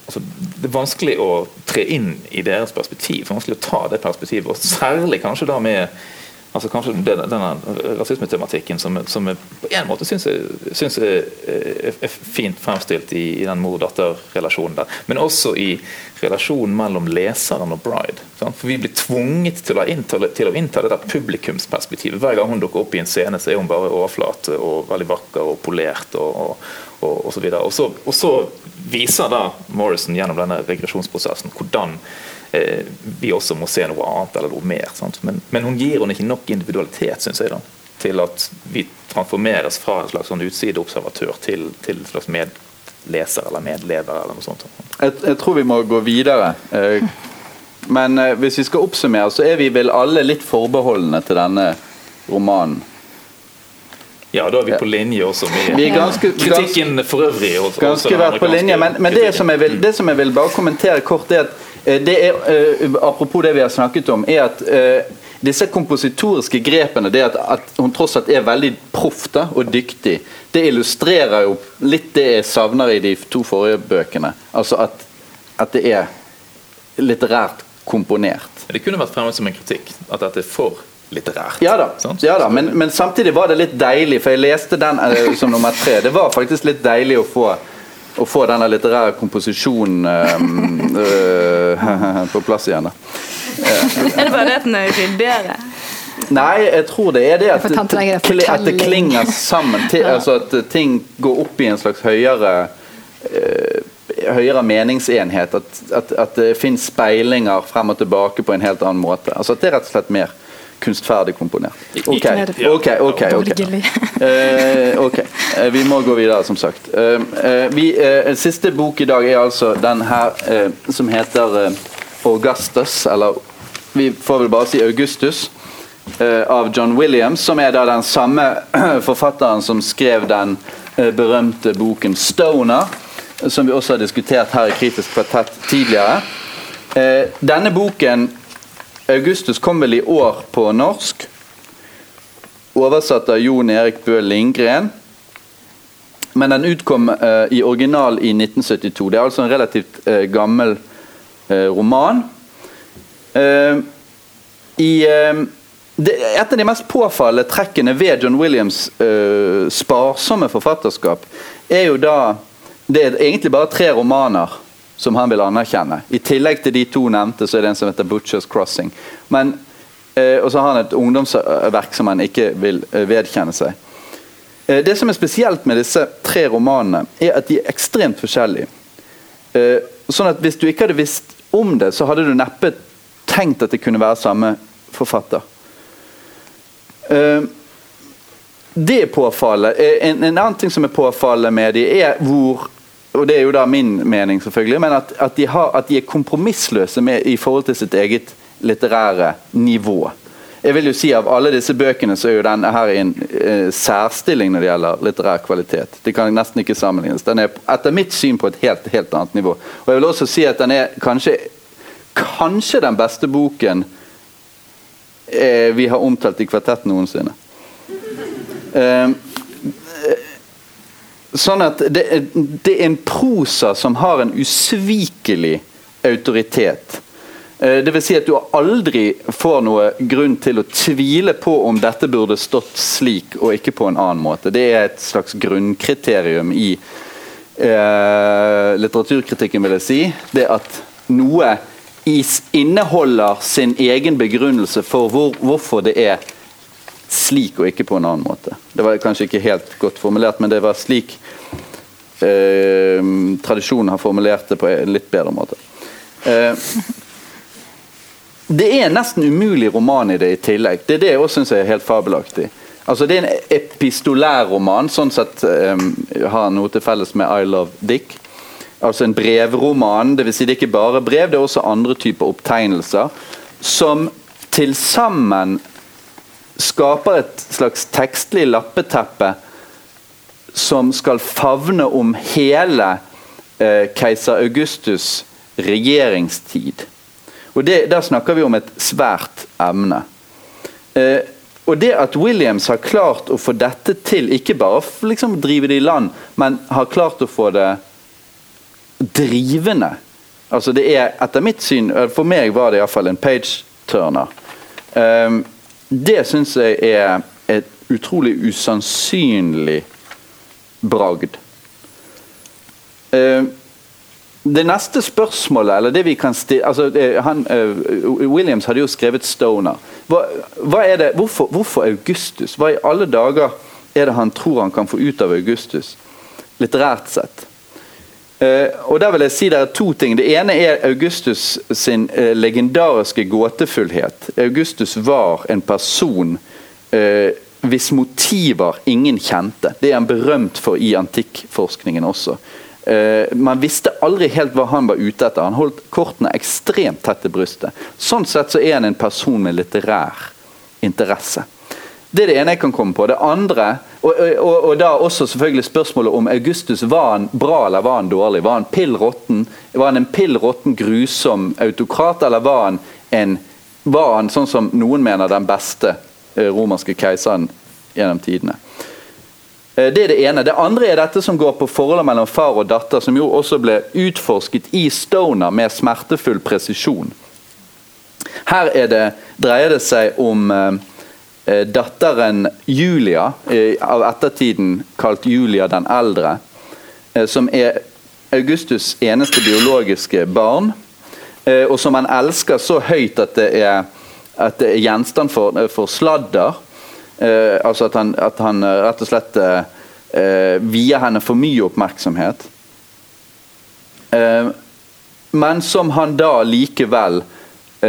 altså, Det er vanskelig å tre inn i deres perspektiv. Det er vanskelig å ta det perspektivet. og Særlig kanskje da med altså kanskje denne rasismetematikken som, som jeg på en måte syns er, er, fint fremstilt i, i den mor-datter-relasjonen der. Men også i relasjonen mellom leseren og Bride. Sant? For Vi blir tvunget til å, innta, til å innta det der publikumsperspektivet. Hver gang hun dukker opp i en scene, så er hun bare overflate og veldig vakker og polert. og, og, og, så. Og så, og så viser da Morrison gjennom denne regresjonsprosessen hvordan eh, vi også må se noe annet eller noe mer. Men, men, hun gir henne ikke nok individualitet, syns jeg, da, til at vi transformeres fra en slags sånn utsideobservatør til, til en slags medleser eller medlever. eller noe sånt. Jeg, jeg tror vi må gå videre. Eh, men eh, hvis vi skal oppsummere, så er vi vel alle litt forbeholdne til denne romanen. Ja, da er vi på linje også med vi ganske, kritikken for øvrig. Også, ganske også vært på linje, Men, men det, som vil, det, som jeg vil, bare kommentere kort, er at eh, det er, uh, apropos det vi har snakket om, er at uh, disse kompositoriske grepene, det at, at hun tross alt er veldig proff og dyktig, det illustrerer jo litt det jeg savner i de to forrige bøkene. Altså at, at det er litterært komponert. Det kunne vært fremmet som en kritikk, at dette er for litterært. Ja da, ja da. Men, men, samtidig var det litt deilig, for jeg leste den uh, som nummer tre. Det var faktisk litt deilig å få, å få denne litterære komposisjonen um, uh, på plass igjen. er det bare det at den er ryddigere? Nei, jeg tror det er det at, at det klinger sammen. Til, Ja. altså At ting går opp i en slags høyere eh, høyere meningsenhet. At, at, at det finnes speilinger frem og tilbake på en helt annen måte. Altså At det er rett og slett mer kunstferdig komponert. Ok, ok, ok. ok. borgerlig. Eh, ok, Eh, Vi må gå videre, som sagt. Uh, eh, vi, eh, siste bok i dag er altså den her eh, som heter eh, Augustus, eller vi får vel bare si Augustus, eh, av John Williams, som er da den samme forfatteren som skrev den eh, berømte boken 'Stoner', eh, som vi også har diskutert her i Kritisk kvartett tidligere. Eh, denne boken, Augustus, kom vel i år på norsk. Oversatt av Jon Erik Bø Lindgren. Men den utkom eh, i original i 1972. Det er altså en relativt eh, gammel eh, roman. Eh, i, eh, det, et av de mest påfallende trekkene ved John Williams' eh, sparsomme forfatterskap er jo da Det er egentlig bare tre romaner som han vil anerkjenne. I tillegg til de to nevnte, så er det en som heter 'Butchers Crossing'. Men, eh, og så har han et ungdomsverk som han ikke vil eh, vedkjenne seg. Eh, Det som er spesielt med disse tre romanene, er at de er ekstremt forskjellige. Eh, Sånn at Hvis du ikke hadde visst om det, så hadde du neppe tenkt at det kunne være samme forfatter. Eh, Det påfallet. Eh, En, en annen ting som er påfallet med de er hvor og det er jo da min mening, selvfølgelig, men at, at, de, har, at de er kompromissløse med, i forhold til sitt eget litterære nivå. Jeg vil jo si Av alle disse bøkene så er jo denne her i en eh, særstilling når det gjelder litterær kvalitet. Det kan nesten ikke sammenlignes. Den er etter mitt syn på et helt, helt annet nivå. Og jeg vil også si at den er kanskje, kanskje den beste boken eh, vi har omtalt i Kvartett noensinne. Eh, sånn at det, det er en prosa som har en usvikelig autoritet. Eh, Det vil si at du aldri får noe grunn til å tvile på om dette burde stått slik og ikke på en annen måte. Det er et slags grunnkriterium i eh, litteraturkritikken, vil jeg si. Det at noe inneholder sin egen begrunnelse for hvor, hvorfor det er slik og ikke på en annen måte. Det var kanskje ikke helt godt formulert, men det var slik eh, tradisjonen har formulert det på en litt bedre måte. Eh, det er nesten umulig roman i det i tillegg. Det er det jeg også syns er helt fabelaktig. Altså Det er en epistolær roman, sånn sett um, har noe til felles med I Love Dick. Altså en brevroman. Det vil si det er ikke bare brev, det er også andre typer opptegnelser. Som til sammen skaper et slags tekstlig lappeteppe som skal favne om hele eh, keiser Augustus' regjeringstid. Og det, Der snakker vi om et svært emne. Eh, og det at Williams har klart å få dette til, ikke bare liksom drive det i land, men har klart å få det drivende Altså det er, etter mitt syn, for meg var det iallfall en page-turner. Um, det syns jeg er et utrolig usannsynlig bragd. Um, det neste spørsmålet, eller det vi kan stille altså, han, eh, Williams hadde jo skrevet 'Stoner'. Hva, hva det, hvorfor, hvorfor Augustus? Hva i alle dager er det han tror han kan få ut av Augustus, litterært sett? Eh, og der vil jeg si det er to ting. Det ene er Augustus sin eh, legendariske gåtefullhet. Augustus var en person eh, hvis motiver ingen kjente. Det er han berømt for i antikkforskningen også. Man visste aldri helt hva han var ute etter. Han holdt kortene ekstremt tett til brystet. Sånn sett så er han en person med litterær interesse. Det er det ene jeg kan komme på. Det andre, og, og, og da også selvfølgelig spørsmålet om Augustus var han bra eller var han dårlig. Var han pill? Var han en pill råtten, grusom autokrat, eller var han, en, var han sånn som noen mener den beste eh, romerske keiseren gjennom tidene? Eh, Det er det ene. Det andre er dette som går på forholdet mellom far og datter, som jo også ble utforsket i Stoner med smertefull presisjon. Her er det, dreier det seg om eh, datteren Julia, eh, av ettertiden kalt Julia den eldre, eh, som er Augustus' eneste biologiske barn, eh, og som han elsker så høyt at det er at det er gjenstand for, for sladder. Eh, altså at han, at han eh, rett og slett eh, eh, vier henne for mye oppmerksomhet. Eh, men som han da likevel eh,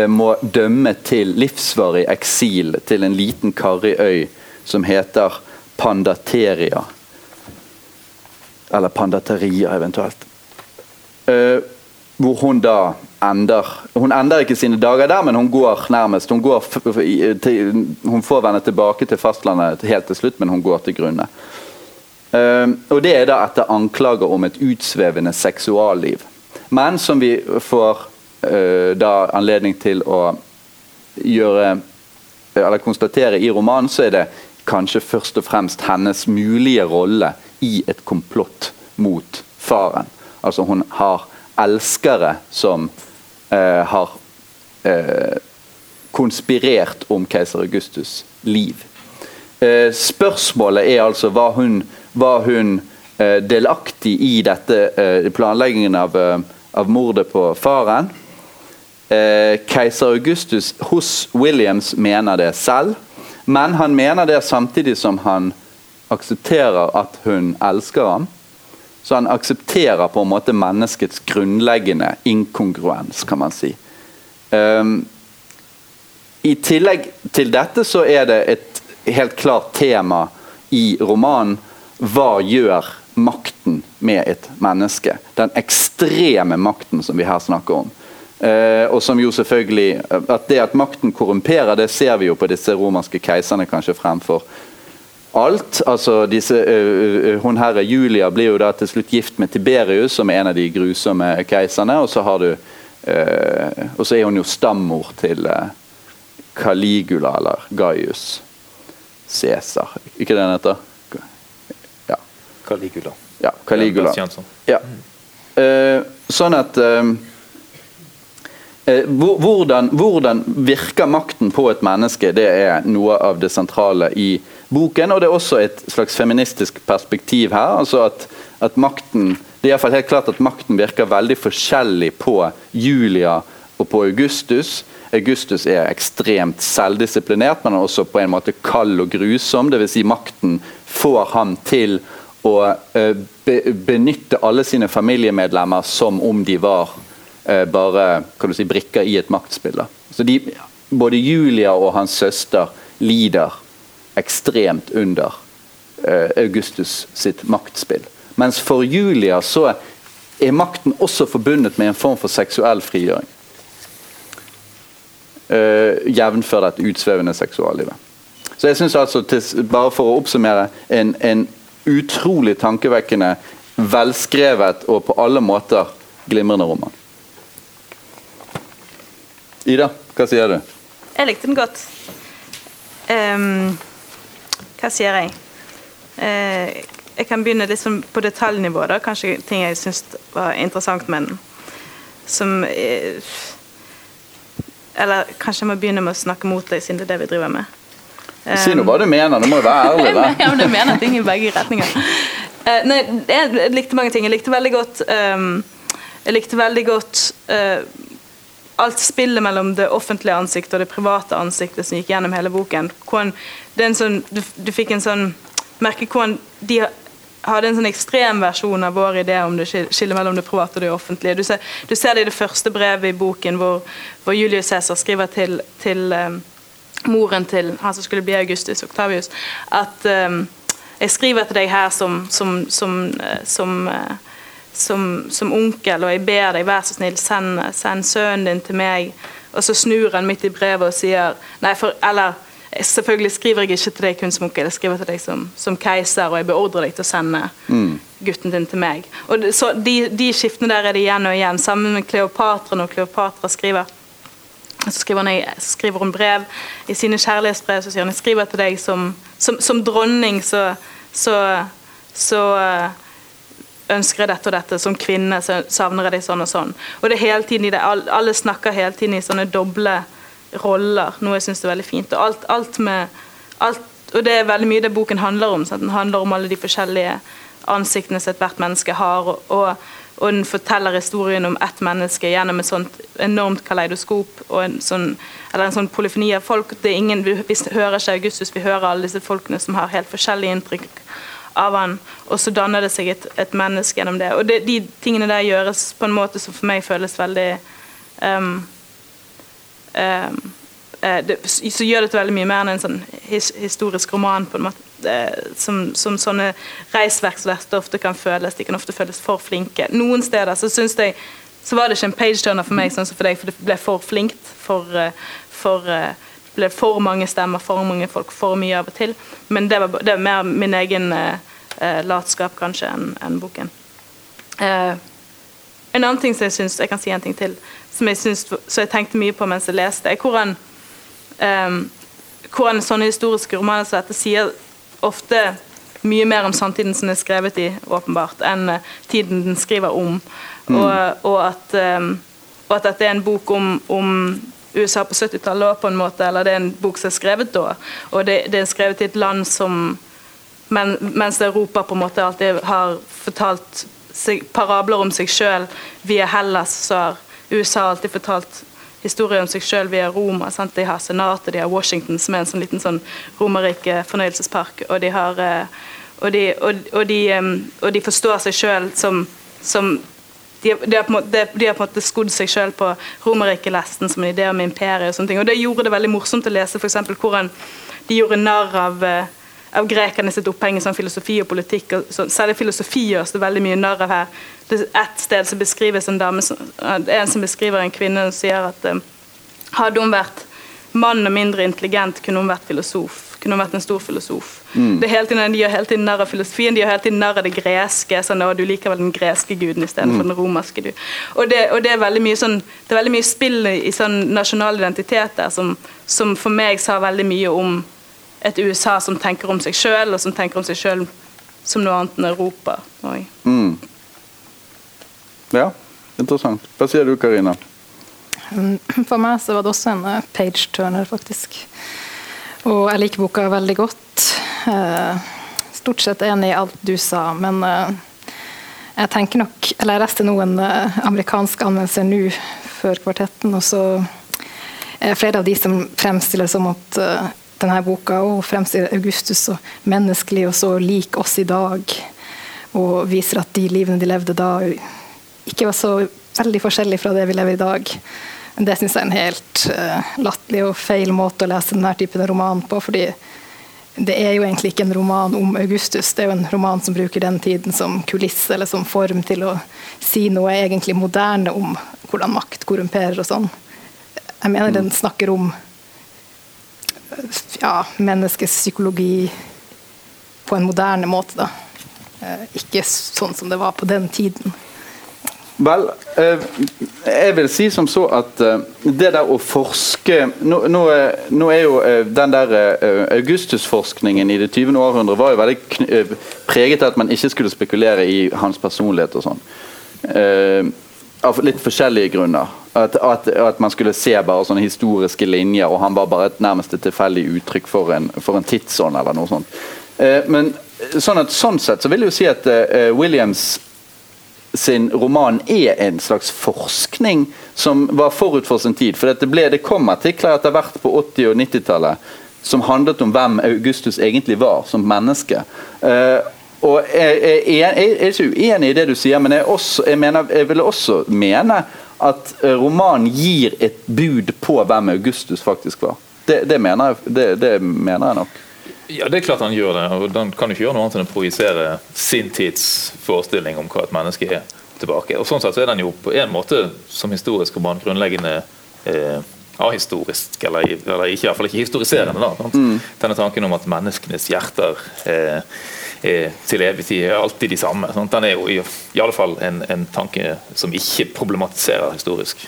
må dømme til livsvarig eksil til en liten karrig øy som heter Pandateria. Eller Pandateria, eventuelt. Eh, hvor hun da ender Hun ender ikke sine dager der, men hun går nærmest Hun, går til, hun får vende tilbake til fastlandet helt til slutt, men hun går til grunne. Og Det er da etter anklager om et utsvevende seksualliv. Men som vi får da anledning til å gjøre eller konstatere i romanen, så er det kanskje først og fremst hennes mulige rolle i et komplott mot faren. Altså Hun har elskere som eh, har eh, konspirert om keiser Augustus' liv. Eh, spørsmålet er altså var hun, var hun eh, delaktig i dette eh, planleggingen av, eh, av, mordet på faren. Keiser Augustus hos Williams mener det selv, men han mener det samtidig som han aksepterer at hun elsker ham. Så han aksepterer på en måte menneskets grunnleggende inkongruens, kan man si. Um, I tillegg til dette så er det et helt klart tema i romanen hva gjør makten med et menneske? Den ekstreme makten som vi her snakker om. Uh, og som jo selvfølgelig, at Det at makten korrumperer, det ser vi jo på disse romerske keiserne kanskje fremfor alt. altså disse, uh, Hun herre Julia blir jo da til slutt gift med Tiberius, som er en av de grusomme keiserne. Og så har du uh, og så er hun jo stammor til uh, Caligula, eller Gaius Cæsar. Ikke det den heter? Ja. Caligula. Ja, Caligula. Ja. sånn at hvordan, hvordan virker makten på et menneske? Det er noe av det sentrale i boken. Og det er også et slags feministisk perspektiv her. altså at, at makten det er i fall helt klart at makten virker veldig forskjellig på Julia og på Augustus. Augustus er ekstremt selvdisiplinert, men også på en måte kald og grusom. Dvs. Si makten får ham til å uh, be benytte alle sine familiemedlemmer som om de var bare kan du si, brikker i et maktspill. Så de, både Julia og hans søster lider ekstremt under uh, Augustus sitt maktspill. Mens for Julia så er makten også forbundet med en form for seksuell frigjøring. Uh, Jevnfør dette utsvevende seksuallivet. Så jeg synes altså, til, Bare for å oppsummere en, en utrolig tankevekkende, velskrevet og på alle måter glimrende roman. Ida, hva sier du? Jeg likte den godt. Um, hva sier jeg? Uh, jeg kan begynne liksom på detaljnivå. da, Kanskje ting jeg syns var interessant med den. Som uh, Eller kanskje jeg må begynne med å snakke mot deg, siden det er det vi driver med. Si nå hva du mener, du må jo være ærlig. Da. ja, men jeg mener ting i begge retninger. Uh, nei, jeg likte mange ting. Jeg likte veldig godt um, Jeg likte veldig godt uh, alt spillet mellom det offentlige ansiktet og det private ansiktet som gikk gjennom hele boken. Hvordan, sånn, du, du, fikk en sånn merke hvordan de hadde en sånn ekstrem versjon av vår idé om det skillet mellom det private og det offentlige. Du ser, du ser det i det første brevet i boken hvor, hvor Julius Cæsar skriver til, til um, moren til han som skulle bli Augustus Octavius, at um, jeg skriver til deg her som, som, som, uh, som uh, som, som, onkel, og jeg ber deg, vær så snill, send, send, sønnen din til meg. Og så snur han midt i brevet og sier nei, for, Eller selvfølgelig skriver jeg ikke til deg kun som onkel, jeg skriver til deg som, som keiser, og jeg beordrer deg til å sende mm. gutten din til meg. Og så de, de, skiftene der er det igjen og igjen, sammen med Kleopatra når Kleopatra skriver. Så skriver, hun, skriver hun brev i sine kjærlighetsbrev så sier hun jeg skriver til deg som, som, som dronning, så, så, så ønsker jeg dette og dette. Som kvinne så savner jeg deg sånn og sånn. Og det er hele tiden i det, Alle snakker hele tiden i sånne doble roller, noe jeg syns er veldig fint. Og alt, alt med alt, og det er veldig mye det boken handler om. Sant? Den handler om alle de forskjellige ansiktene som ethvert menneske har. og, og og den forteller historien om ett menneske gjennom et sånt enormt kaleidoskop og en sånn, eller en sånn polyfoni av folk. Det er ingen, Vi hører ikke Augustus, vi hører alle disse folkene som har helt forskjellige inntrykk av han, og så danner det seg et, et menneske gjennom det. Og det, De tingene der gjøres på en måte som for meg føles veldig um, um, det, Så gjør det veldig mye mer enn en sånn his, historisk roman. på en måte som, som, sånne reisverksverter ofte kan føles. De kan ofte føles for flinke. Noen steder så syns jeg så var det ikke en page-turner for meg, sånn som for deg, for det ble for flinkt. For, for, det ble for mange stemmer, for mange folk, for mye av og til. Men det var, det var mer min egen eh, latskap kanskje enn en boken. Eh, en annen ting som jeg synes, jeg kan si en ting til, som jeg, synes, som jeg tenkte mye på mens jeg leste, er hvordan, eh, hvordan sånne historiske romaner som dette sier ofte mye mer om samtiden som er skrevet i, åpenbart, enn uh, tiden den skriver om. Mm. Og, og, at, um, og, at, dette er en bok om, om USA på 70-tallet på en måte, eller det er en bok som er skrevet da. Og det, det er skrevet i et land som men, Mens Europa på en måte alltid har fortalt seg, parabler om seg sjøl via Hellas, så har USA alltid fortalt historier om seg sjøl via Roma. Sant? De har Senatet, de har Washington, som er en sånn liten sånn romerrik fornøyelsespark. Og de, har, eh, og de, og, og de, og de forstår seg sjøl som, som de, de, har måte, de, har på en måte skodd seg sjøl på Romerrikelesten som en idé om imperiet. Og sånne ting. Og det gjorde det veldig morsomt å lese f.eks. hvordan de gjorde narr av eh, av grekerne sitt oppheng i sånn filosofi og politikk. og så, Særlig filosofi gjøres det veldig mye narr av her. Det er et sted som beskrives en dame, en som beskriver en kvinne og sier at um, hadde hun vært mann og mindre intelligent, kunne hun vært filosof. Kunne vært en stor filosof. Mm. Det er hele tiden, de gjør hele tiden narr av filosofien, de gjør hele tiden narr av det greske. sånn, og Du liker vel den greske guden istedenfor mm. den romerske. du. Og det, og det, er veldig mye sånn, det er veldig mye spill i, sånn nasjonal identitet der som, som for meg sa veldig mye om et USA som tenker om seg sjøl, og som tenker om seg sjøl som noe annet enn Europa. Mm. Ja, interessant. Hva sier du, Karina? For meg så var det også en eh, page-turner, faktisk. Og jeg liker boka veldig godt. Eh, stort sett enig i alt du sa, men eh, jeg tenker nok Eller jeg leste noen amerikanske anmeldelser nå før kvartetten, og så er flere av de som fremstiller som at denne boka og fremstiller Augustus så menneskelig og så lik oss i dag. Og viser at de livene de levde da, ikke var så veldig forskjellige fra det vi lever i dag. Det syns jeg er en helt uh, latterlig og feil måte å lese denne typen roman på. fordi det er jo egentlig ikke en roman om Augustus, det er jo en roman som bruker den tiden som kulisse eller som form til å si noe egentlig moderne om hvordan makt korrumperer og sånn. Jeg mener den snakker om ja, menneskets psykologi på en moderne måte. Da. Eh, ikke sånn som det var på den tiden. Vel, eh, jeg vil si som så at eh, det der å forske Nå, nå, nå er jo den der Augustus-forskningen i det 20. århundret var jo veldig preget av at man ikke skulle spekulere i hans personlighet og sånn. Av litt forskjellige grunner. At, at, at, man skulle se bare sånne historiske linjer, og han var bare et nærmest et tilfeldig uttrykk for en, for en tidsånd eller noe sånt. Eh, men sånn, at, sånn, sett så vil jeg jo si at eh, Williams sin roman er en slags forskning som var forut for sin tid. For det, ble, det kom artikler etter hvert på 80- og 90-tallet som handlet om hvem Augustus egentlig var som menneske. Uh, og jeg, jeg, jeg, jeg, er ikke uenig i det du sier, men jeg, også, mener, vil også mene at eh, romanen gir et bud på hvem Augustus faktisk var. Det, det, mener, det mener, jeg, nok. Ja, det er klart han gjør det. og Han kan jo ikke gjøre noe annet enn å projisere sin tids forestilling om hva et menneske er tilbake. Og Sånn sett så er den jo på en måte som historisk roman grunnleggende eh, ahistorisk, eller, eller ikke, fall ikke historiserende. da, mm. Denne tanken om at menneskenes hjerter eh, er til evig tid er alltid de samme. Sant? Den er jo i, i alle fall en, en, tanke som ikke problematiserer historisk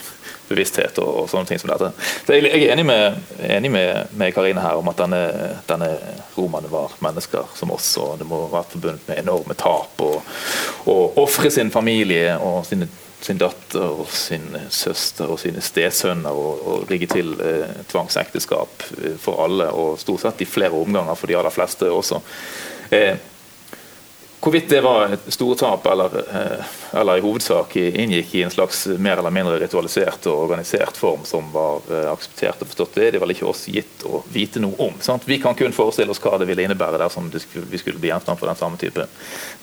bevissthet og, og sånne ting som dette. Så jeg, jeg er enig med, enig med, med Karine her om at denne, denne romerne var mennesker som oss, og det må være forbundet med enorme tap. Og ofre sin familie og sine, sin datter og sin søster og sine stesønner og, og rigge til eh, tvangsekteskap for alle, og stort sett i flere omganger for de aller fleste også. Eh, hvorvidt det var et stortap eller, eh, eller, i hovedsak inngikk i en slags mer eller mindre ritualisert og organisert form som var eh, akseptert og forstått, det er det vel ikke oss gitt å vite noe om. Sant? Vi kan kun forestille oss hva det ville innebære dersom vi skulle bli gjenstand for den samme type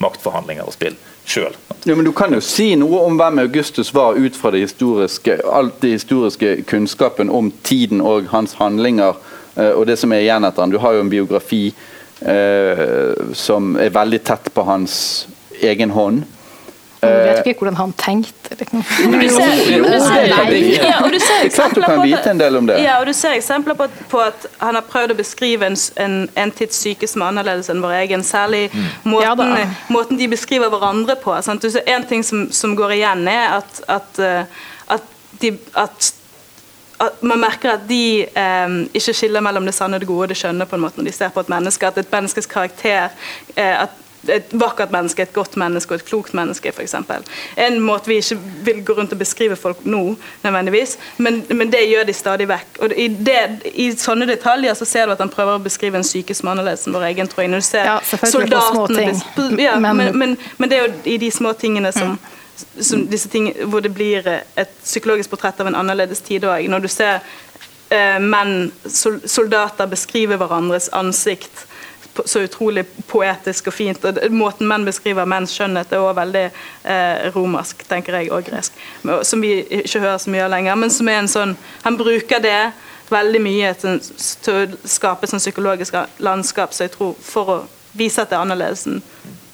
maktforhandlinger og spill sjøl. Ja, du kan jo si noe om hvem Augustus var ut fra det historiske, alt det historiske kunnskapen om tiden og hans handlinger og det som er igjen etter han. Du har jo en biografi eh, som er veldig tett på hans egen hånd. Du vet ikke hvordan han tenkte. Liksom. Jo, det kan vi. Ja, og du ser er eksempler på at- vite en del om det. Ja, og du ser eksempler på at, på at han har prøvd å beskrive en, en, en tids syke som er annerledes enn vår egen. Særlig måten, ja, måten de beskriver hverandre på. Sant? Du ser En ting som, som går igjen, er at, at, eh, at, de, at man merker at de eh, ikke skiller mellom det sanne og det gode og det skjønne på en måte når de ser på et menneske. At et menneskes karakter eh, at et vakkert menneske, et godt menneske og et klokt menneske, f.eks. En måte vi ikke vil gå rundt og beskrive folk nå, nødvendigvis, men, men det gjør de stadig vekk. Og i, det, I sånne detaljer så ser du at han prøver å beskrive en syke som er annerledes enn vår egen, tror jeg. Når du ser Ja, ting. Ja, men, Men- men, det er jo i de små tingene som, disse ting, hvor det blir eh, et psykologisk portrett av en annerledes tid òg. Når du ser eh, menn, sol, soldater, beskrive hverandres ansikt så utrolig poetisk og fint. og Måten menn beskriver menns skjønnhet er også veldig eh, romersk, tenker jeg, og gresk. Som vi ikke hører så mye av lenger. Men som er en sånn Han bruker det veldig mye til, til å skape sånn psykologisk landskap, så jeg tror for å vise at det er annerledes.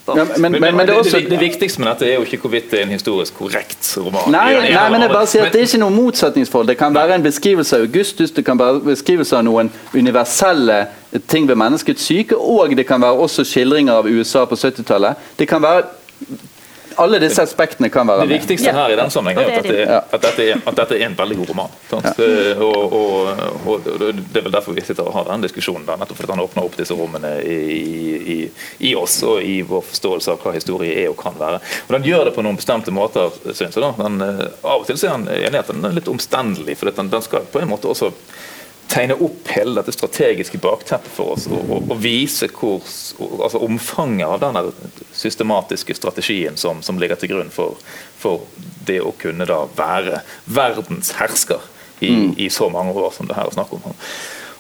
Ja, men, men, men, det også det, det viktigste med dette er jo ikke hvorvidt det er en historisk korrekt roman. Nei, nei, men jeg bare sier at det er ikke noe motsetningsforhold. Det kan være en beskrivelse av Augustus, det kan være en beskrivelse av noen universelle ting ved menneskets syke, og det kan være også skildringer av USA på 70-tallet. Det kan være Alle disse aspektene kan være Det viktigste her i den sammenheng er at, dette at, dette er, at dette er en veldig god roman. Eh, Og, og, og, og Det er vel derfor vi sitter og har denne diskusjonen. Da, nettopp fordi han åpner opp disse rommene i, i, i oss og i vår forståelse av hva historie er og kan være. Og Den gjør det på noen bestemte måter, synes jeg. da. Den, eh, av og til så er han enig i at den er litt omstendelig, for den, den skal på en måte også tegne opp hele dette strategiske bakteppet for oss og, og, og vise hvor, altså omfanget av denne systematiske strategien som, som ligger til grunn for, for det å kunne da være verdens hersker i, i så mange år som det her er snakk om.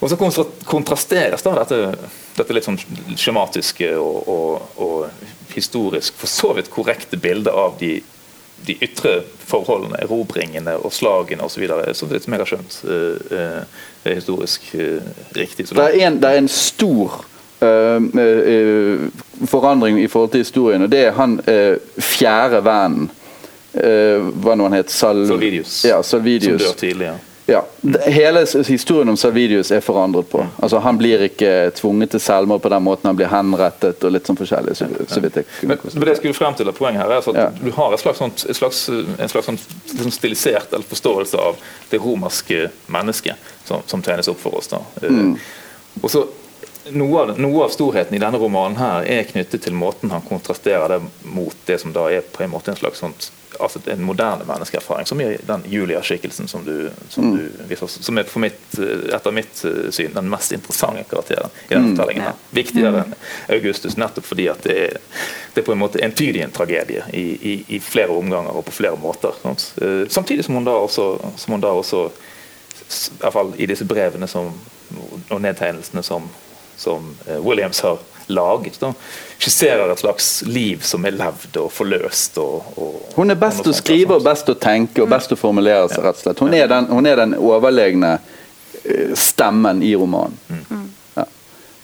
Og så kontra kontrasteres da dette, dette litt sånn skjematiske og, og, og historisk for så vidt korrekte bildet av de de ytre forholdene, erobringene og slagene osv. Som jeg har skjønt, eh, eh, er historisk eh, riktig. Det er en, det er en stor øh, øh, forandring i forhold til historien, og det er han øh, fjerde vennen. hva nå han het? Sal Salvidius, Ja, som dør tidlig. Ja. Ja, Hele historien om Salvidius er forandret på. Altså Han blir ikke tvunget til selvmord på den måten, han blir henrettet og litt sånn forskjellig. Så, så vidt jeg Men, men det skulle frem til at poenget her er altså at Ja. Du har et slags, sånt, et slags, en slags sånt, liksom stilisert eller forståelse av det romerske mennesket som, som tegnes opp for oss. da. Eh, Mm. Og så noe av, noe av storheten i denne romanen her er knyttet til måten han kontrasterer det mot det som da er på en måte en slags sånt, altså en moderne menneskeerfaring, som er den Julia-skikkelsen som du, som Mm. du viser, som er mitt, etter mitt eh, syn den mest interessante karakteren i denne Mm. fortellingen. her. Viktigere enn Augustus, nettopp fordi at det er, det er på en måte entydig en tragedie i, i, i flere omganger og på flere måter. sant? Eh, Samtidig som hun da også, som hun da også i hvert fall i disse brevene som, og nedtegnelsene som, som eh, Williams har laget, da, skisserer et slags liv som er levd og forløst. Og, og, Hun er best og å skrive og sant? best å tenke og best å formulere seg, rett og slett. Hun er den, hun er den overlegne eh, stemmen i romanen. Ja.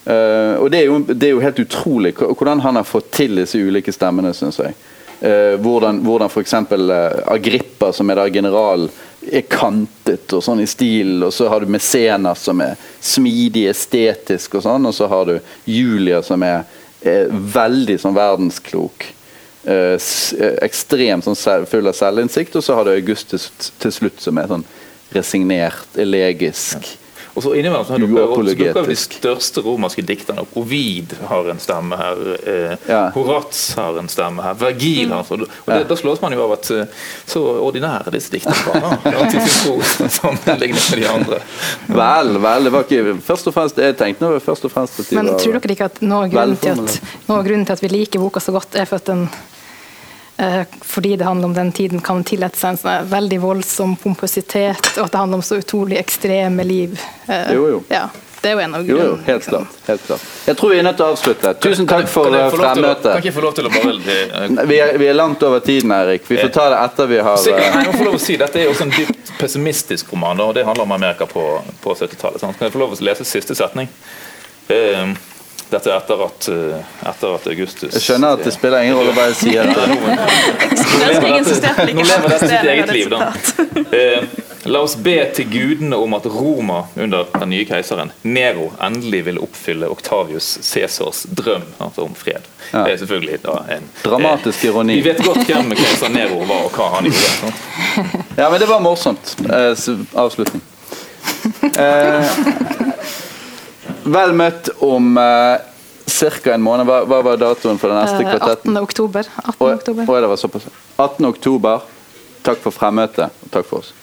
Eh, og det er, jo, det er jo helt utrolig hvordan han har fått til disse ulike stemmene, syns jeg. Eh, hvordan, hvordan f.eks. Uh, Agrippa, som er da general, er kantet og sånn i stilen, og så har du Mesenas, som er smidig, estetisk og sånn, og så har du Julia, som er, er veldig sånn verdensklok. Eh, eh, ekstremt sånn full av selvinnsikt, og så har du Augustus til slutt som er sånn resignert, elegisk. Og så innimellom så dukker så de største romerske dikterne opp. Ovid har en stemme her. Eh, Ja. Horaz har en stemme her. Vergil har en og det, Da slås man jo av at eh, så ordinære disse dikterne var. Sammenlignet med de andre. Vel, vel, det var ikke først og fremst Jeg tenkte nå først og fremst at de Men var tror dere ikke at noe av grunnen til at, noe vi liker boka så godt, er for at den fordi det handler om den tiden, kan tillate seg en sånn veldig voldsom pompositet, og at det handler om så utrolig ekstreme liv. Eh, Jo, jo. Ja, det er jo en av Jo, jo, grunnene. helt klart. Helt klart. Jeg tror vi er nødt til å avslutte. Tusen takk for Kan jeg eh, å- Kan ikke få lov til å bare eh, Vi er, vi er langt over tiden, Erik. Vi får ta det etter vi har eh, jeg må få lov å si, Dette er jo også en dypt pessimistisk roman, og det handler om Amerika på, på 70-tallet. sant? Kan jeg få lov å lese siste setning? Eh, dette er etter at, eh, etter at Augustus Jeg skjønner at det spiller ingen rolle hva jeg sier. Nå, lever dette, sitt eget liv, da. Eh, la oss be til gudene om at Roma under den nye keiseren, Nero, endelig vil oppfylle Octavius Cæsars drøm altså om fred. Ja. Det er selvfølgelig da en Dramatisk eh, ironi. Vi vet godt hvem keiser Nero var, og hva han gjorde. sant? Ja, men det var morsomt. Eh, avslutning. Eh, vel møtt om eh, ca. en måned. Hva, hva var datoen for den neste Eh, kvartetten? 18. oktober. 18. Og, oktober. og det var såpass. 18. oktober. Takk for fremmøtet, og takk for oss.